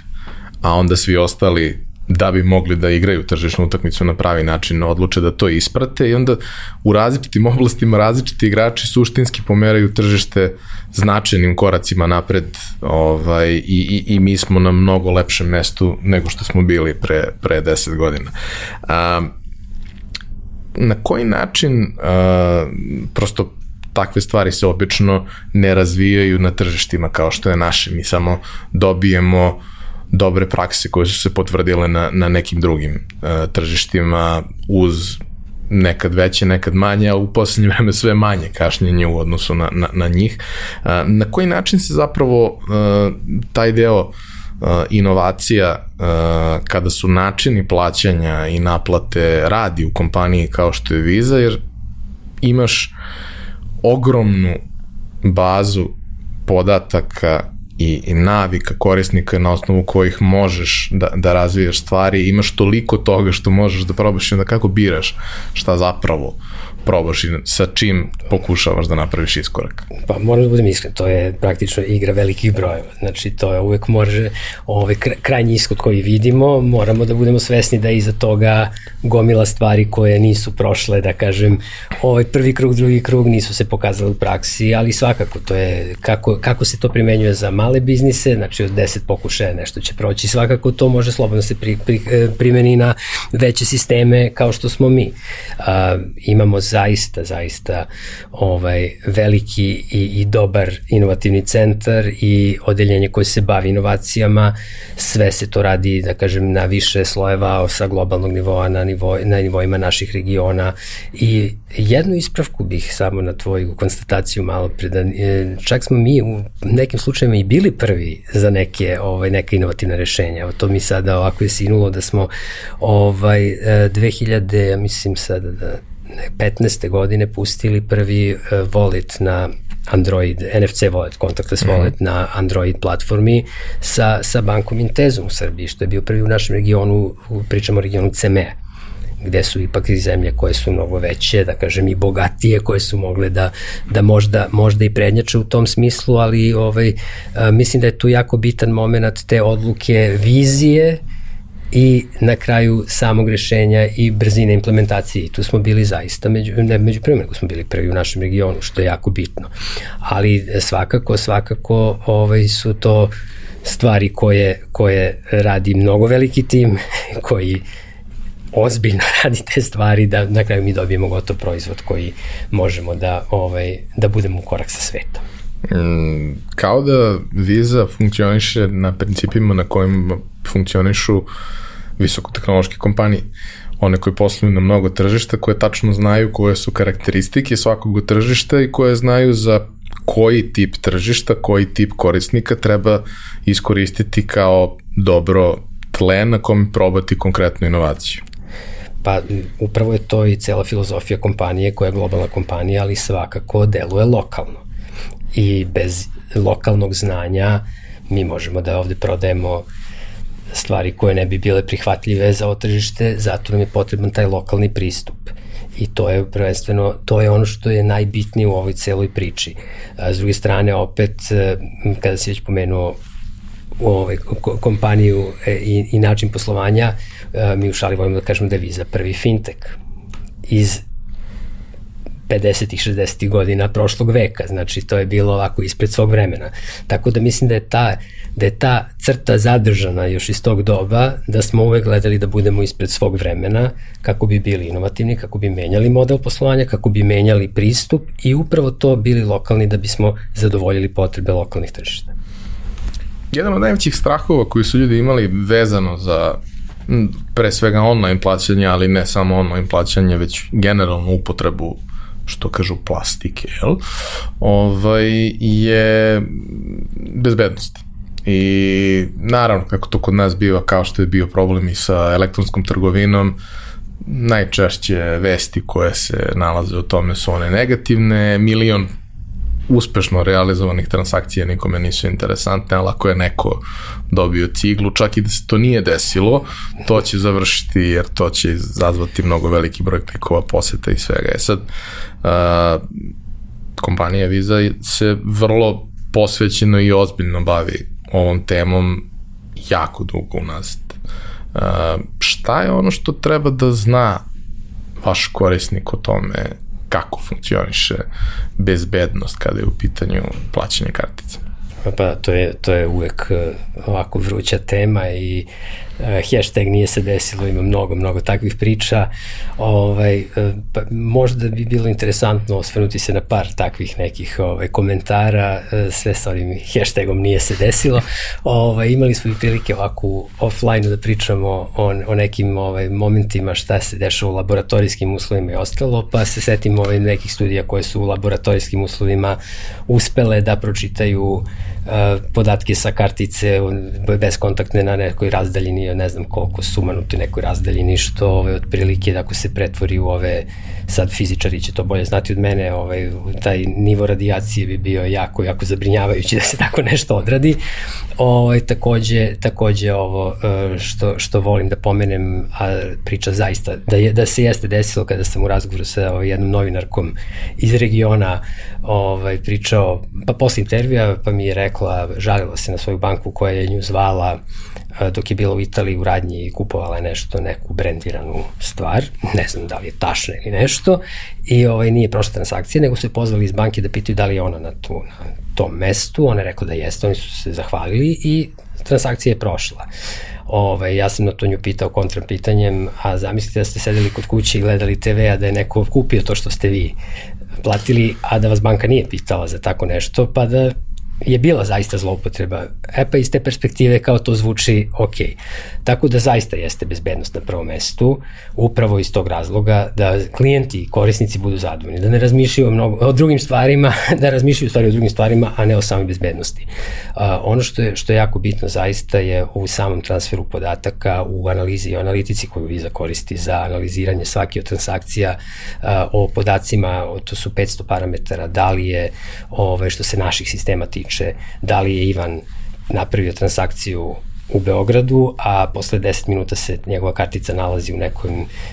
a onda svi ostali da bi mogli da igraju tržišnu utakmicu na pravi način, odluče da to isprate i onda u različitim [laughs] oblastima različiti igrači suštinski pomeraju tržište značajnim koracima napred ovaj, i, i, i mi smo na mnogo lepšem mestu nego što smo bili pre, pre 10 godina. A, na koji način a, prosto takve stvari se obično ne razvijaju na tržištima kao što je naše. Mi samo dobijemo uh, dobre prakse koje su se potvrdile na, na nekim drugim uh, tržištima uz nekad veće, nekad manje, ali u poslednje [laughs] vreme sve manje kašnjenje u odnosu na, na, na njih. Uh, na koji način se zapravo uh, taj deo uh, inovacija kada su načini plaćanja i naplate radi u kompaniji kao što je Visa, jer imaš ogromnu bazu podataka i, navika korisnika na osnovu kojih možeš da, da razvijaš stvari, imaš toliko toga što možeš da probaš i onda kako biraš šta zapravo probaš i sa čim pokušavaš da napraviš iskorak? Pa moram da budem iskren, to je praktično igra velikih brojeva. Znači to je uvek može, ovaj krajnji ishod koji vidimo, moramo da budemo svesni da iza toga gomila stvari koje nisu prošle, da kažem, ovaj prvi krug, drugi krug nisu se pokazali u praksi, ali svakako to je kako, kako se to primenjuje za male biznise, znači od 10 pokušaja nešto će proći, svakako to može slobodno se pri, pri, primeni na veće sisteme kao što smo mi. A, imamo za zaista, zaista ovaj, veliki i, i dobar inovativni centar i odeljenje koje se bavi inovacijama, sve se to radi, da kažem, na više slojeva sa globalnog nivoa na, nivo, na nivoima naših regiona i jednu ispravku bih samo na tvoju konstataciju malo pre, da e, čak smo mi u nekim slučajima i bili prvi za neke, ovaj, neke inovativne rešenja. Evo to mi sada ovako je sinulo da smo ovaj, 2000, ja mislim sada da 15. godine pustili prvi uh, wallet na Android, NFC wallet, contactless mm -hmm. wallet na Android platformi sa, sa bankom Intezom u Srbiji, što je bio prvi u našem regionu, pričamo o regionu CME gde su ipak i zemlje koje su mnogo veće, da kažem i bogatije, koje su mogle da, da možda, možda i prednjače u tom smislu, ali ovaj, a, mislim da je tu jako bitan moment te odluke vizije, i na kraju samog rešenja i brzine implementacije. I tu smo bili zaista, među, ne među prvima, nego smo bili prvi u našem regionu, što je jako bitno. Ali svakako, svakako ovaj, su to stvari koje, koje radi mnogo veliki tim, [laughs] koji ozbiljno [laughs] radi te stvari da na kraju mi dobijemo gotov proizvod koji možemo da, ovaj, da budemo u korak sa svetom. Mm, kao da Visa funkcioniše na principima na kojim funkcionišu visokotehnološke kompanije. One koje posluju na mnogo tržišta, koje tačno znaju koje su karakteristike svakog tržišta i koje znaju za koji tip tržišta, koji tip korisnika treba iskoristiti kao dobro tle na kom probati konkretnu inovaciju. Pa upravo je to i cela filozofija kompanije koja je globalna kompanija, ali svakako deluje lokalno. I bez lokalnog znanja mi možemo da ovde prodajemo stvari koje ne bi bile prihvatljive za ovo tržište, zato nam je potreban taj lokalni pristup. I to je prvenstveno, to je ono što je najbitnije u ovoj celoj priči. A, s druge strane, opet, e, kada si već pomenuo ovaj, kompaniju e, i, i način poslovanja, e, mi u šali volimo da kažemo da je Visa prvi fintech iz 50. 60. godina prošlog veka, znači to je bilo ovako ispred svog vremena. Tako da mislim da je ta, da je ta crta zadržana još iz tog doba, da smo uvek gledali da budemo ispred svog vremena, kako bi bili inovativni, kako bi menjali model poslovanja, kako bi menjali pristup i upravo to bili lokalni da bismo zadovoljili potrebe lokalnih tržišta. Jedan od najvećih strahova koji su ljudi imali vezano za pre svega online plaćanje, ali ne samo online plaćanje, već generalnu upotrebu što kažu plastike, jel? Ovaj, je bezbednost. I naravno, kako to kod nas biva, kao što je bio problem i sa elektronskom trgovinom, najčešće vesti koje se nalaze o tome su one negativne, milion uspešno realizovanih transakcija nikome nisu interesantne, ali ako je neko dobio ciglu, čak i da se to nije desilo, to će završiti jer to će izazvati mnogo veliki broj klikova, poseta i svega. E sad, uh, kompanija Visa se vrlo posvećeno i ozbiljno bavi ovom temom jako dugo unazad. Uh, šta je ono što treba da zna vaš korisnik o tome kako funkcioniše bezbednost kada je u pitanju plaćanje kartica? Pa to je, to je uvek e, ovako vruća tema i hashtag nije se desilo, ima mnogo, mnogo takvih priča. Ovaj, e, pa možda bi bilo interesantno osvrnuti se na par takvih nekih ovaj, komentara, sve sa ovim hashtagom nije se desilo. Ovaj, imali smo i prilike ovako offline da pričamo o, o nekim ovaj, momentima šta se dešava u laboratorijskim uslovima i ostalo, pa se setimo ovaj, nekih studija koje su u laboratorijskim uslovima uspele da pročitaju podatke sa kartice bezkontaktne na nekoj razdaljini, ne znam koliko sumanuti nekoj razdaljini, što ove, otprilike da ako se pretvori u ove, sad fizičari će to bolje znati od mene, ovaj, taj nivo radijacije bi bio jako, jako zabrinjavajući da se tako nešto odradi. Ovaj, takođe, takođe ovo e, što, što volim da pomenem, a priča zaista, da, je, da se jeste desilo kada sam u razgovoru sa ovaj, jednom novinarkom iz regiona ovaj, pričao, pa posle intervjua, pa mi je rekla, žalila se na svoju banku koja je nju zvala dok je bila u Italiji u radnji i kupovala nešto, neku brendiranu stvar, ne znam da li je tašna ili nešto, i ovaj, nije prošla transakcija, nego su je pozvali iz banke da pitaju da li je ona na, tu, na tom mestu, ona je rekla da jeste, oni su se zahvalili i transakcija je prošla. Ovaj, ja sam na to nju pitao kontra pitanjem, a zamislite da ste sedeli kod kuće i gledali TV, a da je neko kupio to što ste vi platili, a da vas banka nije pitala za tako nešto, pa da je bila zaista zloupotreba. Pa iz te perspektive kao to zvuči ok. Tako da zaista jeste bezbednost na prvom mestu, upravo iz tog razloga da klijenti i korisnici budu zadovoljni, da ne razmišljaju o, mnogo, o drugim stvarima, [laughs] da razmišljaju stvari o drugim stvarima, a ne o samoj bezbednosti. Uh, ono što je, što je jako bitno zaista je u samom transferu podataka, u analizi i analitici koju Visa koristi za analiziranje svake od transakcija uh, o podacima, to su 500 parametara, da li je ove, što se naših sistema tiče, tiče da li je Ivan napravio transakciju u Beogradu, a posle 10 minuta se njegova kartica nalazi u nekoj,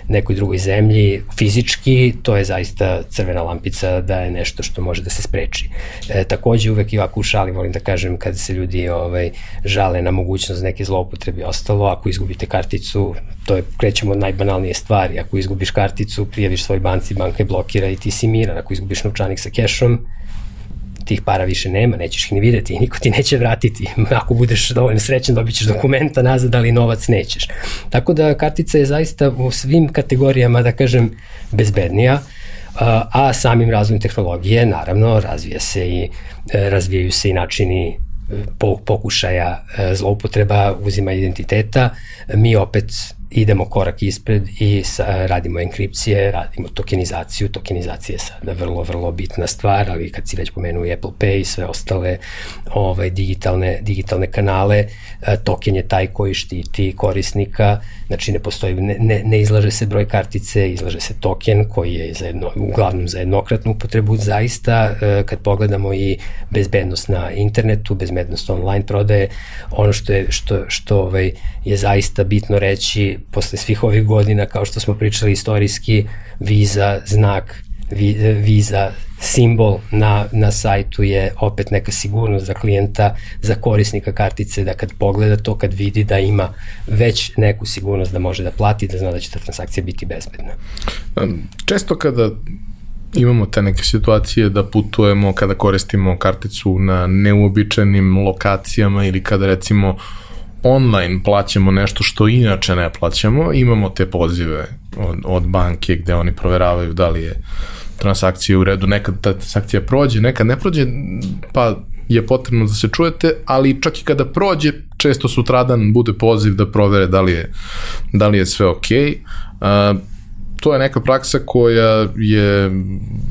nekoj drugoj zemlji. Fizički, to je zaista crvena lampica da je nešto što može da se spreči. E, takođe, uvek i ovako u šali volim da kažem kada se ljudi ovaj, žale na mogućnost neke zloupotrebe ostalo, ako izgubite karticu, to je, krećemo od najbanalnije stvari, ako izgubiš karticu, prijaviš svoj banci, banka je blokira i ti si miran, ako izgubiš novčanik sa kešom, tih para više nema, nećeš ih ni videti, niko ti neće vratiti. [laughs] Ako budeš dovoljno srećan, dobit ćeš dokumenta nazad, ali novac nećeš. Tako da kartica je zaista u svim kategorijama, da kažem, bezbednija, a samim razvojem tehnologije, naravno, razvija se i, e, razvijaju se i načini e, pokušaja e, zloupotreba uzima identiteta. Mi opet idemo korak ispred i sa, radimo enkripcije, radimo tokenizaciju. Tokenizacija je sada vrlo, vrlo bitna stvar, ali kad si već pomenuo Apple Pay i sve ostale ovaj, digitalne, digitalne kanale, e, token je taj koji štiti korisnika, znači ne postoji, ne, ne, ne izlaže se broj kartice, izlaže se token koji je za jedno, uglavnom za jednokratnu upotrebu, zaista e, kad pogledamo i bezbednost na internetu, bezbednost online prodaje, ono što je, što, što ovaj, je zaista bitno reći posle svih ovih godina, kao što smo pričali istorijski, viza, znak, viza, simbol na, na sajtu je opet neka sigurnost za klijenta, za korisnika kartice, da kad pogleda to, kad vidi da ima već neku sigurnost da može da plati, da zna da će ta transakcija biti bezbedna. Često kada imamo te neke situacije da putujemo kada koristimo karticu na neuobičajenim lokacijama ili kada recimo uh, online plaćamo nešto što inače ne plaćamo, imamo te pozive od, od banke gde oni proveravaju da li je transakcija u redu, nekad ta transakcija prođe, nekad ne prođe, pa je potrebno da se čujete, ali čak i kada prođe, često sutradan bude poziv da provere da li je, da li je sve okej. Okay. Uh, to je neka praksa koja je,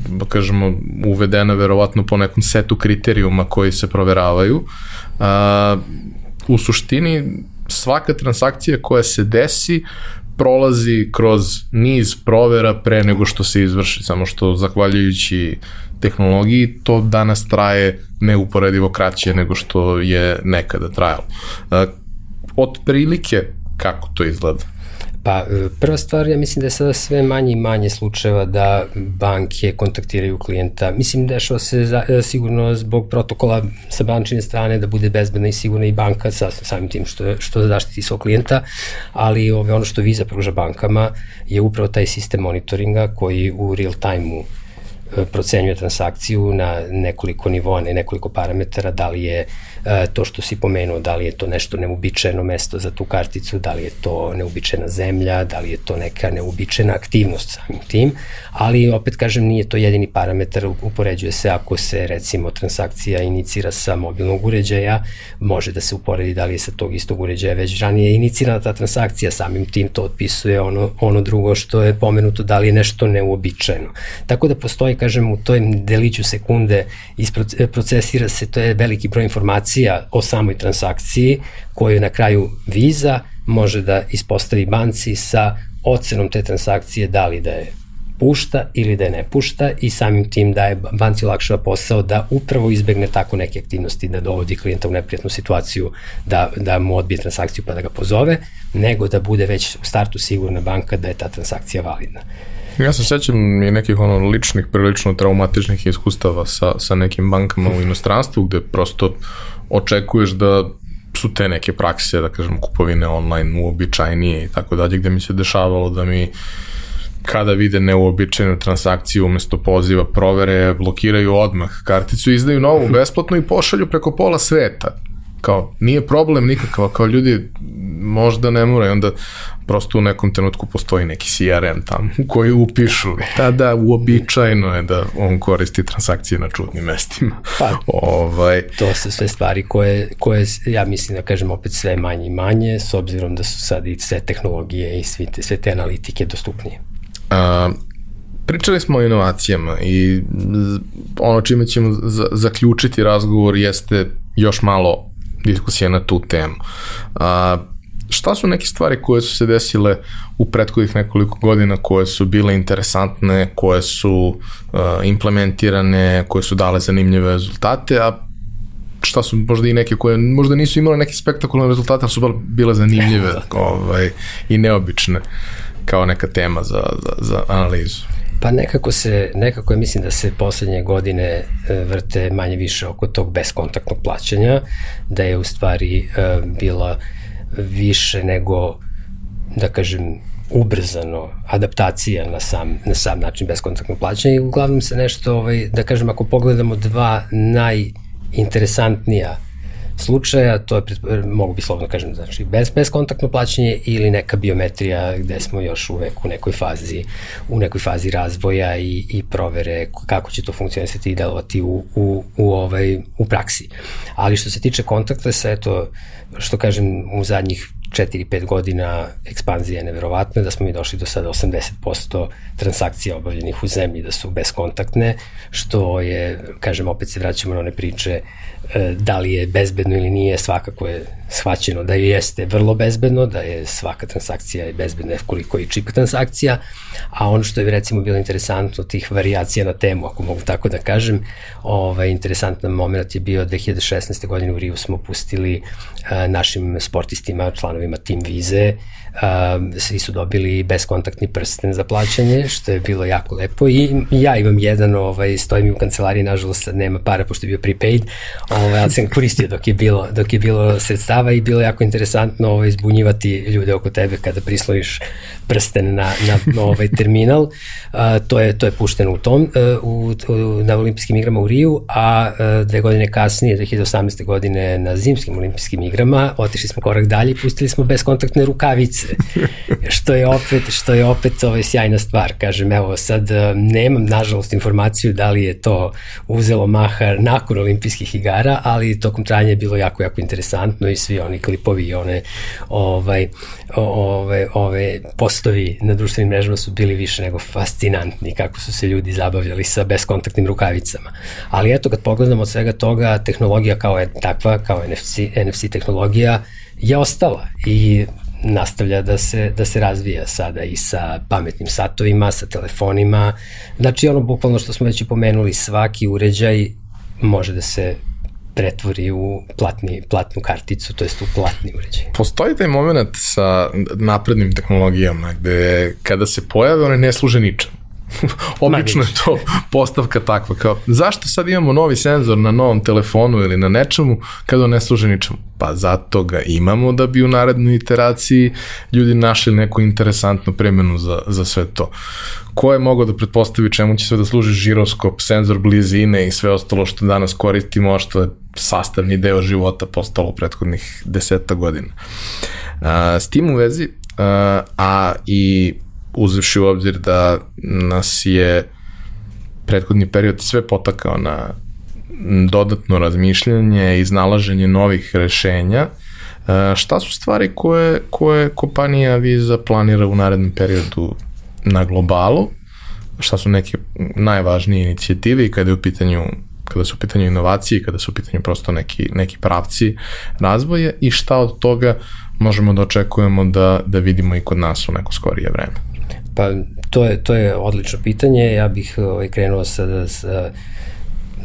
da kažemo, uvedena verovatno po nekom setu kriterijuma koji se proveravaju. Uh, u suštini svaka transakcija koja se desi prolazi kroz niz provera pre nego što se izvrši, samo što zahvaljujući tehnologiji to danas traje neuporedivo kraće nego što je nekada trajalo. Od prilike kako to izgleda? Pa, e, prva stvar, ja mislim da je sada sve manje i manje slučajeva da banke kontaktiraju klijenta. Mislim, dešava se za, e, sigurno zbog protokola sa bančine strane da bude bezbedna i sigurna i banka sa samim tim što, što zaštiti svog klijenta, ali ove, ono što Visa pruža bankama je upravo taj sistem monitoringa koji u real time-u e, procenjuje transakciju na nekoliko nivoa, na nekoliko parametara, da li je E, to što si pomenuo, da li je to nešto neuobičajeno mesto za tu karticu, da li je to neuobičajena zemlja, da li je to neka neuobičajena aktivnost samim tim, ali opet kažem nije to jedini parametar, upoređuje se ako se recimo transakcija inicira sa mobilnog uređaja, može da se uporedi da li je sa tog istog uređaja već ranije inicirana ta transakcija, samim tim to otpisuje ono, ono drugo što je pomenuto da li je nešto neuobičajeno. Tako da postoji, kažem, u toj deliću sekunde isprocesira se, to je veliki broj informacija informacija o samoj transakciji koju na kraju Visa može da ispostavi banci sa ocenom te transakcije da li da je pušta ili da je ne pušta i samim tim da je banci olakšava posao da upravo izbegne tako neke aktivnosti da dovodi klijenta u neprijatnu situaciju da, da mu odbije transakciju pa da ga pozove, nego da bude već u startu sigurna banka da je ta transakcija validna. Ja se sećam i nekih ono ličnih, prilično traumatičnih iskustava sa, sa nekim bankama u inostranstvu gde prosto očekuješ da su te neke prakse, da kažem, kupovine online uobičajnije i tako dalje, gde mi se dešavalo da mi kada vide neuobičajenu transakciju umesto poziva provere, blokiraju odmah karticu, izdaju novu besplatno i pošalju preko pola sveta kao, nije problem nikakav, kao ljudi možda ne moraju, onda prosto u nekom trenutku postoji neki CRM tamo koji upišu. Tada uobičajeno je da on koristi transakcije na čudnim mestima. Pa, ovaj, to su sve stvari koje, koje ja mislim da kažem opet sve manje i manje, s obzirom da su sad i sve tehnologije i sve te, sve te analitike dostupnije. A, pričali smo o inovacijama i ono čime ćemo zaključiti razgovor jeste još malo diskusija na tu temu. A, šta su neke stvari koje su se desile u prethodnih nekoliko godina koje su bile interesantne, koje su uh, implementirane, koje su dale zanimljive rezultate, a šta su možda i neke koje možda nisu imale neke spektakularne rezultate, ali su bile zanimljive [laughs] ovaj, i neobične kao neka tema za, za, za analizu. Pa nekako se, nekako je mislim da se poslednje godine e, vrte manje više oko tog beskontaktnog plaćanja, da je u stvari e, bila više nego, da kažem, ubrzano adaptacija na sam, na sam način beskontaktnog plaćanja i uglavnom se nešto, ovaj, da kažem, ako pogledamo dva najinteresantnija slučaja, to je, mogu bi slovno kažem, znači bez, bezkontaktno plaćanje ili neka biometrija gde smo još uvek u nekoj fazi, u nekoj fazi razvoja i, i provere kako će to funkcionisati i delovati u, u, u, ovaj, u praksi. Ali što se tiče kontakta, sa eto, što kažem, u zadnjih 4-5 godina ekspanzija je neverovatna, da smo mi došli do sada 80% transakcija obavljenih u zemlji da su beskontaktne, što je, kažem, opet se vraćamo na one priče E, da li je bezbedno ili nije, svakako je shvaćeno da je jeste vrlo bezbedno, da je svaka transakcija je bezbedna koliko i čip transakcija, a ono što je recimo bilo interesantno tih variacija na temu, ako mogu tako da kažem, ovaj, interesantan moment je bio 2016. godine u Riju smo pustili e, našim sportistima, članovima Team Vize, um, svi su dobili beskontaktni prsten za plaćanje, što je bilo jako lepo i ja imam jedan, ovaj, stojim u kancelariji, nažalost nema para pošto je bio prepaid, ovaj, ali sam koristio dok je bilo, dok je bilo sredstava i bilo jako interesantno ovaj, zbunjivati ljude oko tebe kada prisloviš prsten na, na ovaj terminal. Uh, to, je, to je pušteno u tom, uh, u, u, na olimpijskim igrama u Riju, a uh, dve godine kasnije, 2018. godine na zimskim olimpijskim igrama, otišli smo korak dalje i pustili smo beskontaktne rukavice, [laughs] što je opet, što je opet ovaj, sjajna stvar. Kažem, evo, sad nemam, nažalost, informaciju da li je to uzelo maha nakon olimpijskih igara, ali tokom trajanja je bilo jako, jako interesantno i svi oni klipovi i one ovaj, ove, ove postovi na društvenim mrežama su bili više nego fascinantni kako su se ljudi zabavljali sa beskontaktnim rukavicama. Ali eto, kad pogledamo od svega toga, tehnologija kao je takva, kao NFC, NFC tehnologija, je ostala i nastavlja da se, da se razvija sada i sa pametnim satovima, sa telefonima. Znači ono bukvalno što smo već i pomenuli, svaki uređaj može da se pretvori u platni, platnu karticu, to jest u platni uređaj. Postoji taj moment sa naprednim tehnologijama gde kada se pojave one ne služe ničem. Obično je to postavka takva, kao zašto sad imamo novi senzor na novom telefonu ili na nečemu kada on ne služe ničemu? Pa zato ga imamo da bi u narednoj iteraciji ljudi našli neku interesantnu premenu za, za sve to. Ko je mogao da pretpostavi čemu će sve da služi žiroskop, senzor blizine i sve ostalo što danas koristimo, a što je sastavni deo života postalo prethodnih deseta godina. A, s tim u vezi, a, a i uzevši u obzir da nas je prethodni period sve potakao na dodatno razmišljanje i iznalaženje novih rešenja, šta su stvari koje, koje kompanija Visa planira u narednom periodu na globalu, šta su neke najvažnije inicijative i kada je u pitanju kada su u pitanju inovacije, kada su u pitanju prosto neki, neki pravci razvoja i šta od toga možemo da očekujemo da, da vidimo i kod nas u neko skorije vreme. Pa to je, to je odlično pitanje, ja bih ovaj, krenuo sa, sa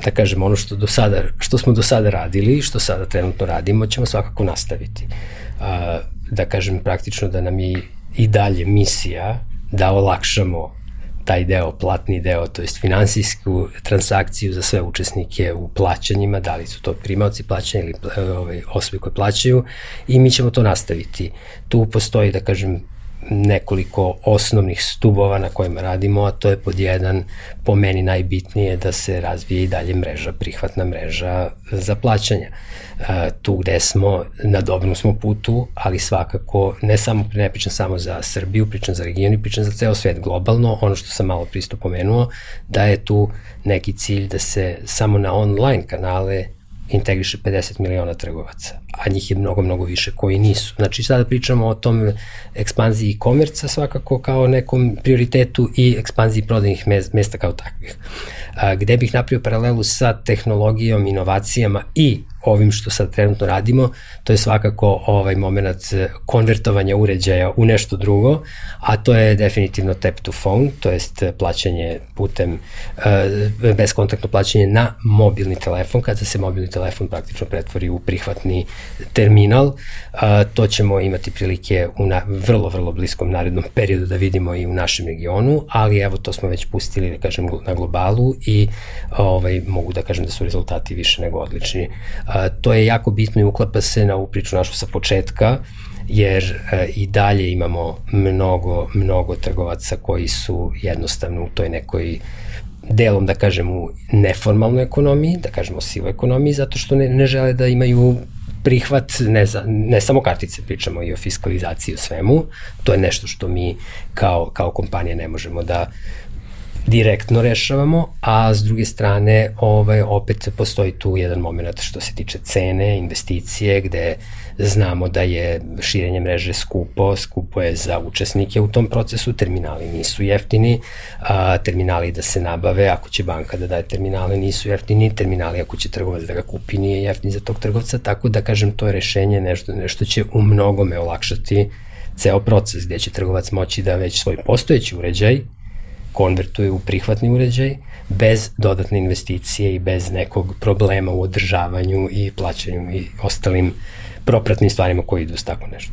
da kažem, ono što, do sada, što smo do sada radili, što sada trenutno radimo, ćemo svakako nastaviti. A, da kažem praktično da nam je i dalje misija da olakšamo taj deo, platni deo, to jest finansijsku transakciju za sve učesnike u plaćanjima, da li su to primavci plaćanja ili ovaj, osobe koje plaćaju i mi ćemo to nastaviti. Tu postoji, da kažem, nekoliko osnovnih stubova na kojima radimo, a to je pod jedan, po meni najbitnije da se razvije i dalje mreža, prihvatna mreža za plaćanja. E, tu gde smo, na dobrom smo putu, ali svakako, ne samo, ne pričam samo za Srbiju, pričam za region i pričam za ceo svet globalno, ono što sam malo pristo pomenuo, da je tu neki cilj da se samo na online kanale integriše 50 miliona trgovaca, a njih je mnogo, mnogo više koji nisu. Znači, sada pričamo o tom ekspanziji e-komerca svakako kao nekom prioritetu i ekspanziji prodajnih mesta kao takvih. A, gde bih napravio paralelu sa tehnologijom, inovacijama i ovim što sad trenutno radimo, to je svakako ovaj moment konvertovanja uređaja u nešto drugo, a to je definitivno tap to phone, to jest plaćanje putem, uh, bezkontaktno plaćanje na mobilni telefon, kada se mobilni telefon praktično pretvori u prihvatni terminal, to ćemo imati prilike u na, vrlo, vrlo bliskom narednom periodu da vidimo i u našem regionu, ali evo to smo već pustili, da kažem, na globalu i ovaj, mogu da kažem da su rezultati više nego odlični. A, to je jako bitno i uklapa se na ovu priču našu sa početka, jer a, i dalje imamo mnogo, mnogo trgovaca koji su jednostavno u toj nekoj delom, da kažem, u neformalnoj ekonomiji, da kažemo sivoj ekonomiji, zato što ne, ne žele da imaju prihvat, ne, za, ne samo kartice, pričamo i o fiskalizaciji o svemu, to je nešto što mi kao, kao kompanija ne možemo da direktno rešavamo, a s druge strane ovaj, opet postoji tu jedan moment što se tiče cene, investicije, gde znamo da je širenje mreže skupo, skupo je za učesnike u tom procesu, terminali nisu jeftini, a, terminali da se nabave, ako će banka da daje terminale nisu jeftini, terminali ako će trgovac da ga kupi nije jeftini za tog trgovca, tako da kažem to je rešenje nešto, nešto će u mnogome olakšati ceo proces gde će trgovac moći da već svoj postojeći uređaj konvertuje u prihvatni uređaj bez dodatne investicije i bez nekog problema u održavanju i plaćanju i ostalim propratnim stvarima koji idu s tako nešto.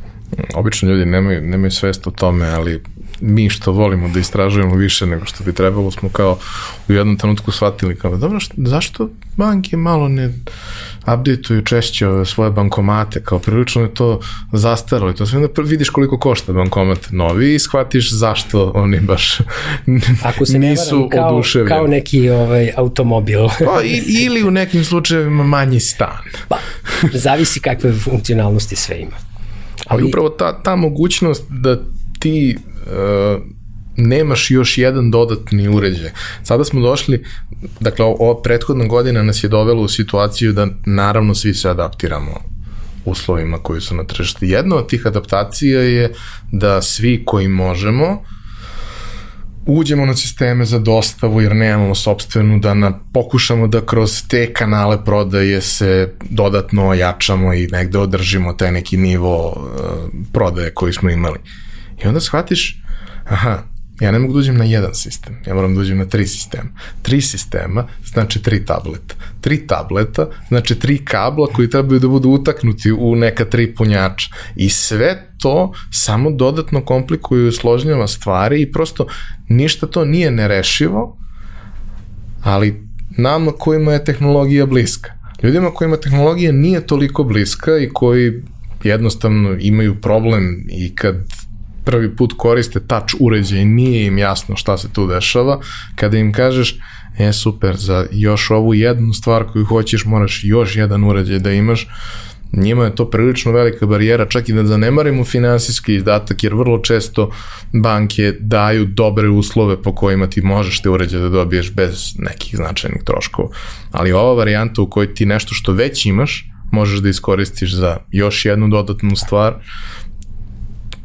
Obično ljudi nemaju, nemaju svest o tome, ali mi što volimo da istražujemo više nego što bi trebalo, smo kao u jednom trenutku shvatili kao, dobro, što, zašto banke malo ne updateuju češće svoje bankomate, kao prilično je to zastaralo i to sve onda vidiš koliko košta bankomat novi i shvatiš zašto oni baš [laughs] Ako se nisu ne kao, oduševljeni. Kao neki ovaj, automobil. [laughs] pa, i, ili u nekim slučajevima manji stan. Pa, zavisi kakve funkcionalnosti sve ima. Ali, Ali upravo ta, ta mogućnost da ti uh, nemaš još jedan dodatni uređaj. Sada smo došli, dakle, ova prethodna godina nas je dovela u situaciju da naravno svi se adaptiramo uslovima koji su na tržištu. Jedna od tih adaptacija je da svi koji možemo uđemo na sisteme za dostavu jer nemamo sobstvenu, da na, pokušamo da kroz te kanale prodaje se dodatno ojačamo i negde održimo taj neki nivo uh, prodaje koji smo imali. I onda shvatiš, aha, ja ne mogu da uđem na jedan sistem, ja moram da uđem na tri sistema. Tri sistema znači tri tableta. Tri tableta znači tri kabla koji trebaju da budu utaknuti u neka tri punjača. I sve to samo dodatno komplikuju i složnjava stvari i prosto ništa to nije nerešivo, ali nama kojima je tehnologija bliska. Ljudima kojima tehnologija nije toliko bliska i koji jednostavno imaju problem i kad prvi put koriste touch uređaj, nije im jasno šta se tu dešava, kada im kažeš, e super, za još ovu jednu stvar koju hoćeš moraš još jedan uređaj da imaš, njima je to prilično velika barijera, čak i da zanemarimo finansijski izdatak, jer vrlo često banke daju dobre uslove po kojima ti možeš te uređaje da dobiješ bez nekih značajnih troškova. Ali ova varijanta u kojoj ti nešto što već imaš, možeš da iskoristiš za još jednu dodatnu stvar,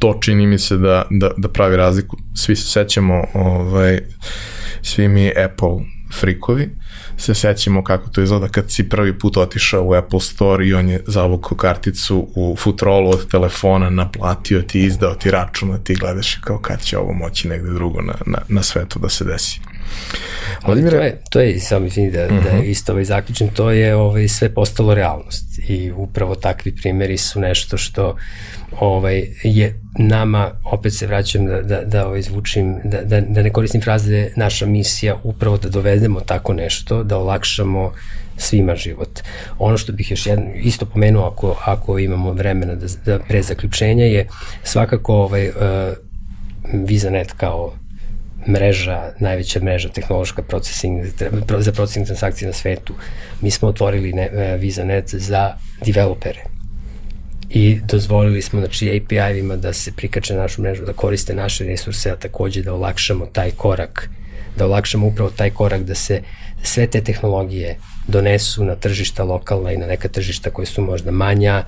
to čini mi se da, da, da pravi razliku. Svi se sećamo, ovaj, svi mi Apple frikovi, se sećamo kako to izgleda kad si prvi put otišao u Apple Store i on je zavukao karticu u futrolu od telefona, naplatio ti, izdao ti račun, a ti gledaš kao kad će ovo moći negde drugo na, na, na svetu da se desi. Ali to je, to je samo mislim da, uh -huh. da mhm. isto ovaj zaključen, to je ovaj, sve postalo realnost i upravo takvi primeri su nešto što ovaj, je nama, opet se vraćam da, da, da ovaj, zvučim, da, da, da ne koristim fraze, naša misija upravo da dovedemo tako nešto, da olakšamo svima život. Ono što bih još jedno, isto pomenuo ako, ako imamo vremena da, da pre zaključenja je svakako ovaj, uh, VisaNet kao mreža, najveća mreža tehnološka processing, za processing transakcije na svetu. Mi smo otvorili ne, e, VisaNet za developere i dozvolili smo znači API-ima da se prikače našu mrežu, da koriste naše resurse, a takođe da olakšamo taj korak, da olakšamo upravo taj korak da se sve te tehnologije donesu na tržišta lokalna i na neka tržišta koje su možda manja,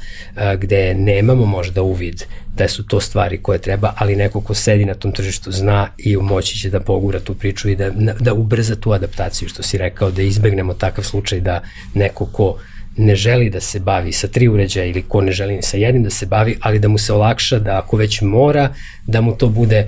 gde nemamo možda uvid da su to stvari koje treba, ali neko ko sedi na tom tržištu zna i moći će da pogura tu priču i da, da ubrza tu adaptaciju, što si rekao, da izbegnemo takav slučaj da neko ko ne želi da se bavi sa tri uređaja ili ko ne želi sa jednim da se bavi, ali da mu se olakša da ako već mora, da mu to bude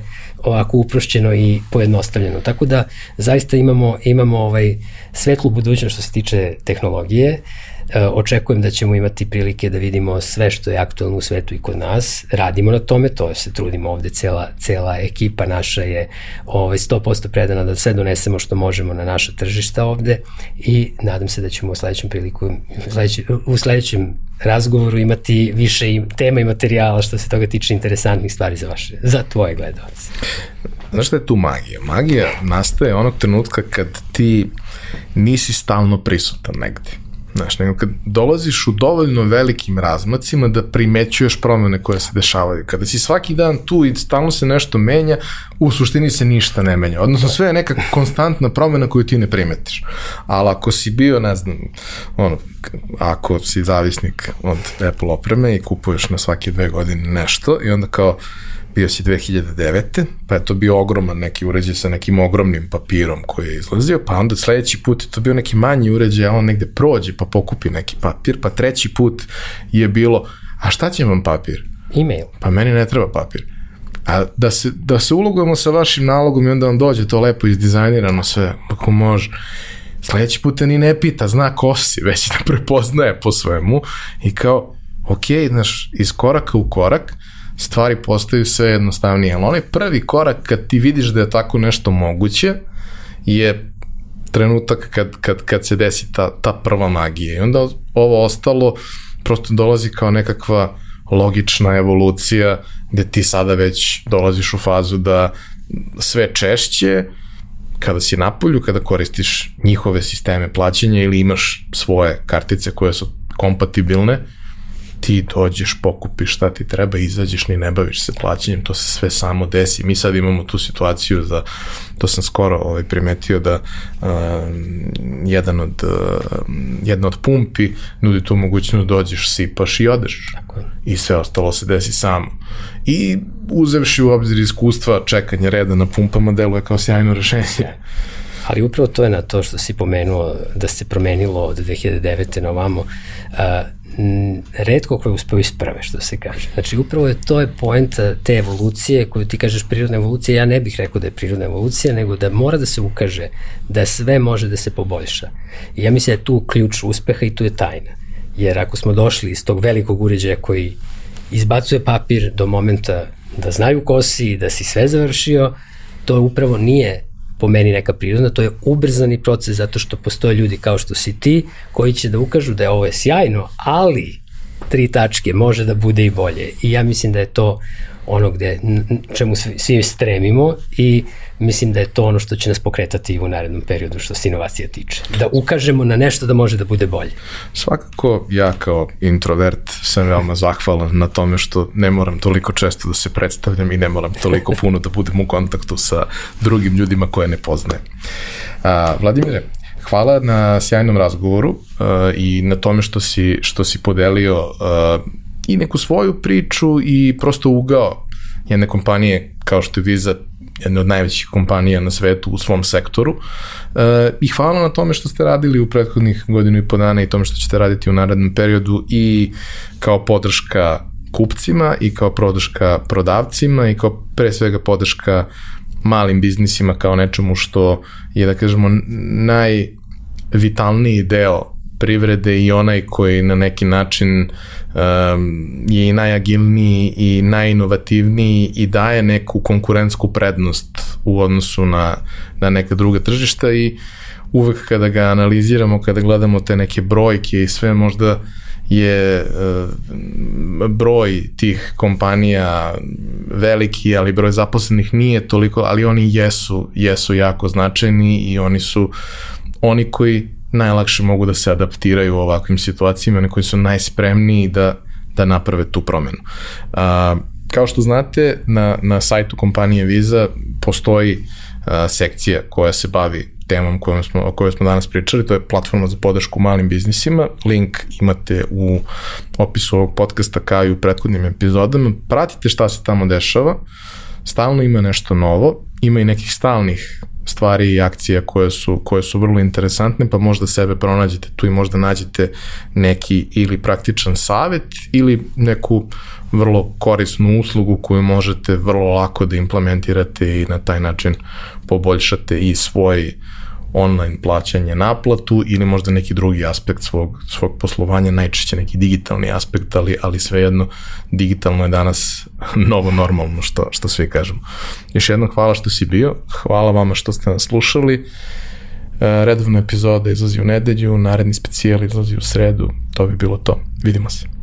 ovako uprošćeno i pojednostavljeno. Tako da zaista imamo, imamo ovaj svetlu budućnost što se tiče tehnologije. E, očekujem da ćemo imati prilike da vidimo sve što je aktualno u svetu i kod nas. Radimo na tome, to se trudimo ovde, cela, cela ekipa naša je ovaj, 100% predana da sve donesemo što možemo na naša tržišta ovde i nadam se da ćemo u sledećem priliku, u sledećem, u sledećem razgovoru imati više i tema i materijala što se toga tiče interesantnih stvari za vaše, za tvoje gledalce. Znaš šta je tu magija? Magija nastaje onog trenutka kad ti nisi stalno prisutan negde Znaš, nego kad dolaziš u dovoljno velikim razmacima da primećuješ promene koje se dešavaju. Kada si svaki dan tu i stalno se nešto menja, u suštini se ništa ne menja. Odnosno sve je neka konstantna promena koju ti ne primetiš. Ali ako si bio, ne znam, ono, ako si zavisnik od Apple opreme i kupuješ na svake dve godine nešto i onda kao bio si 2009. pa je to bio ogroman neki uređaj sa nekim ogromnim papirom koji je izlazio, pa onda sledeći put je to bio neki manji uređaj, a on negde prođe pa pokupi neki papir, pa treći put je bilo, a šta će vam papir? E-mail. Pa meni ne treba papir. A da se, da se ulogujemo sa vašim nalogom i onda vam dođe to lepo izdizajnirano sve, ako može. Sledeći put ni ne pita, zna ko si, već da prepoznaje po svemu i kao, ok, znaš, iz koraka u korak, stvari postaju sve jednostavnije. Ali onaj prvi korak kad ti vidiš da je tako nešto moguće je trenutak kad, kad, kad se desi ta, ta prva magija. I onda ovo ostalo prosto dolazi kao nekakva logična evolucija gde ti sada već dolaziš u fazu da sve češće kada si na polju, kada koristiš njihove sisteme plaćanja ili imaš svoje kartice koje su kompatibilne, ti dođeš, pokupiš šta ti treba, izađeš, ni ne baviš se plaćanjem, to se sve samo desi. Mi sad imamo tu situaciju za, to sam skoro ovaj, primetio da uh, jedan od, uh, jedna od pumpi nudi tu mogućnost da dođeš, sipaš i odeš. Tako je. I sve ostalo se desi samo. I uzevši u obzir iskustva čekanja reda na pumpama deluje kao sjajno rešenje. [laughs] Ali upravo to je na to što si pomenuo da se promenilo od 2009. na ovamo. Uh, redko ko je uspeo isprave, što se kaže. Znači, upravo je to je poenta te evolucije koju ti kažeš prirodna evolucija, ja ne bih rekao da je prirodna evolucija, nego da mora da se ukaže da sve može da se poboljša. I ja mislim da je tu ključ uspeha i tu je tajna. Jer ako smo došli iz tog velikog uređaja koji izbacuje papir do momenta da znaju ko si, da si sve završio, to upravo nije po meni neka prirodna, to je ubrzani proces zato što postoje ljudi kao što si ti koji će da ukažu da je ovo je sjajno, ali tri tačke može da bude i bolje. I ja mislim da je to ono gde, čemu svi, svi stremimo i mislim da je to ono što će nas pokretati u narednom periodu što se inovacija tiče. Da ukažemo na nešto da može da bude bolje. Svakako ja kao introvert sam veoma zahvalan na tome što ne moram toliko često da se predstavljam i ne moram toliko [laughs] puno da budem u kontaktu sa drugim ljudima koje ne poznajem. A, Vladimire, hvala na sjajnom razgovoru uh, i na tome što si, što si podelio uh, i neku svoju priču i prosto ugao jedne kompanije kao što je Visa, jedna od najvećih kompanija na svetu u svom sektoru. E, I hvala na tome što ste radili u prethodnih godinu i po dana i tome što ćete raditi u narednom periodu i kao podrška kupcima i kao podrška prodavcima i kao pre svega podrška malim biznisima kao nečemu što je da kažemo najvitalniji deo privrede i onaj koji na neki način um, je i najagilniji i najinovativniji i daje neku konkurentsku prednost u odnosu na, na neka druga tržišta i uvek kada ga analiziramo, kada gledamo te neke brojke i sve možda je uh, broj tih kompanija veliki, ali broj zaposlenih nije toliko, ali oni jesu, jesu jako značajni i oni su oni koji najlakše mogu da se adaptiraju u ovakvim situacijama, oni koji su najspremniji da, da naprave tu promenu. A, kao što znate, na, na sajtu kompanije Visa postoji a, sekcija koja se bavi temom kojom smo, o kojoj smo danas pričali, to je platforma za podršku malim biznisima. Link imate u opisu ovog podcasta kao i u prethodnim epizodama. Pratite šta se tamo dešava. Stalno ima nešto novo. Ima i nekih stalnih stvari i akcija koje su, koje su vrlo interesantne, pa možda sebe pronađete tu i možda nađete neki ili praktičan savet ili neku vrlo korisnu uslugu koju možete vrlo lako da implementirate i na taj način poboljšate i svoj online plaćanje naplatu ili možda neki drugi aspekt svog, svog poslovanja, najčešće neki digitalni aspekt, ali, ali svejedno digitalno je danas [laughs] novo normalno što, što svi kažemo. Još jednom hvala što si bio, hvala vama što ste nas slušali. E, redovna epizoda izlazi u nedelju, naredni specijal izlazi u sredu, to bi bilo to. Vidimo se.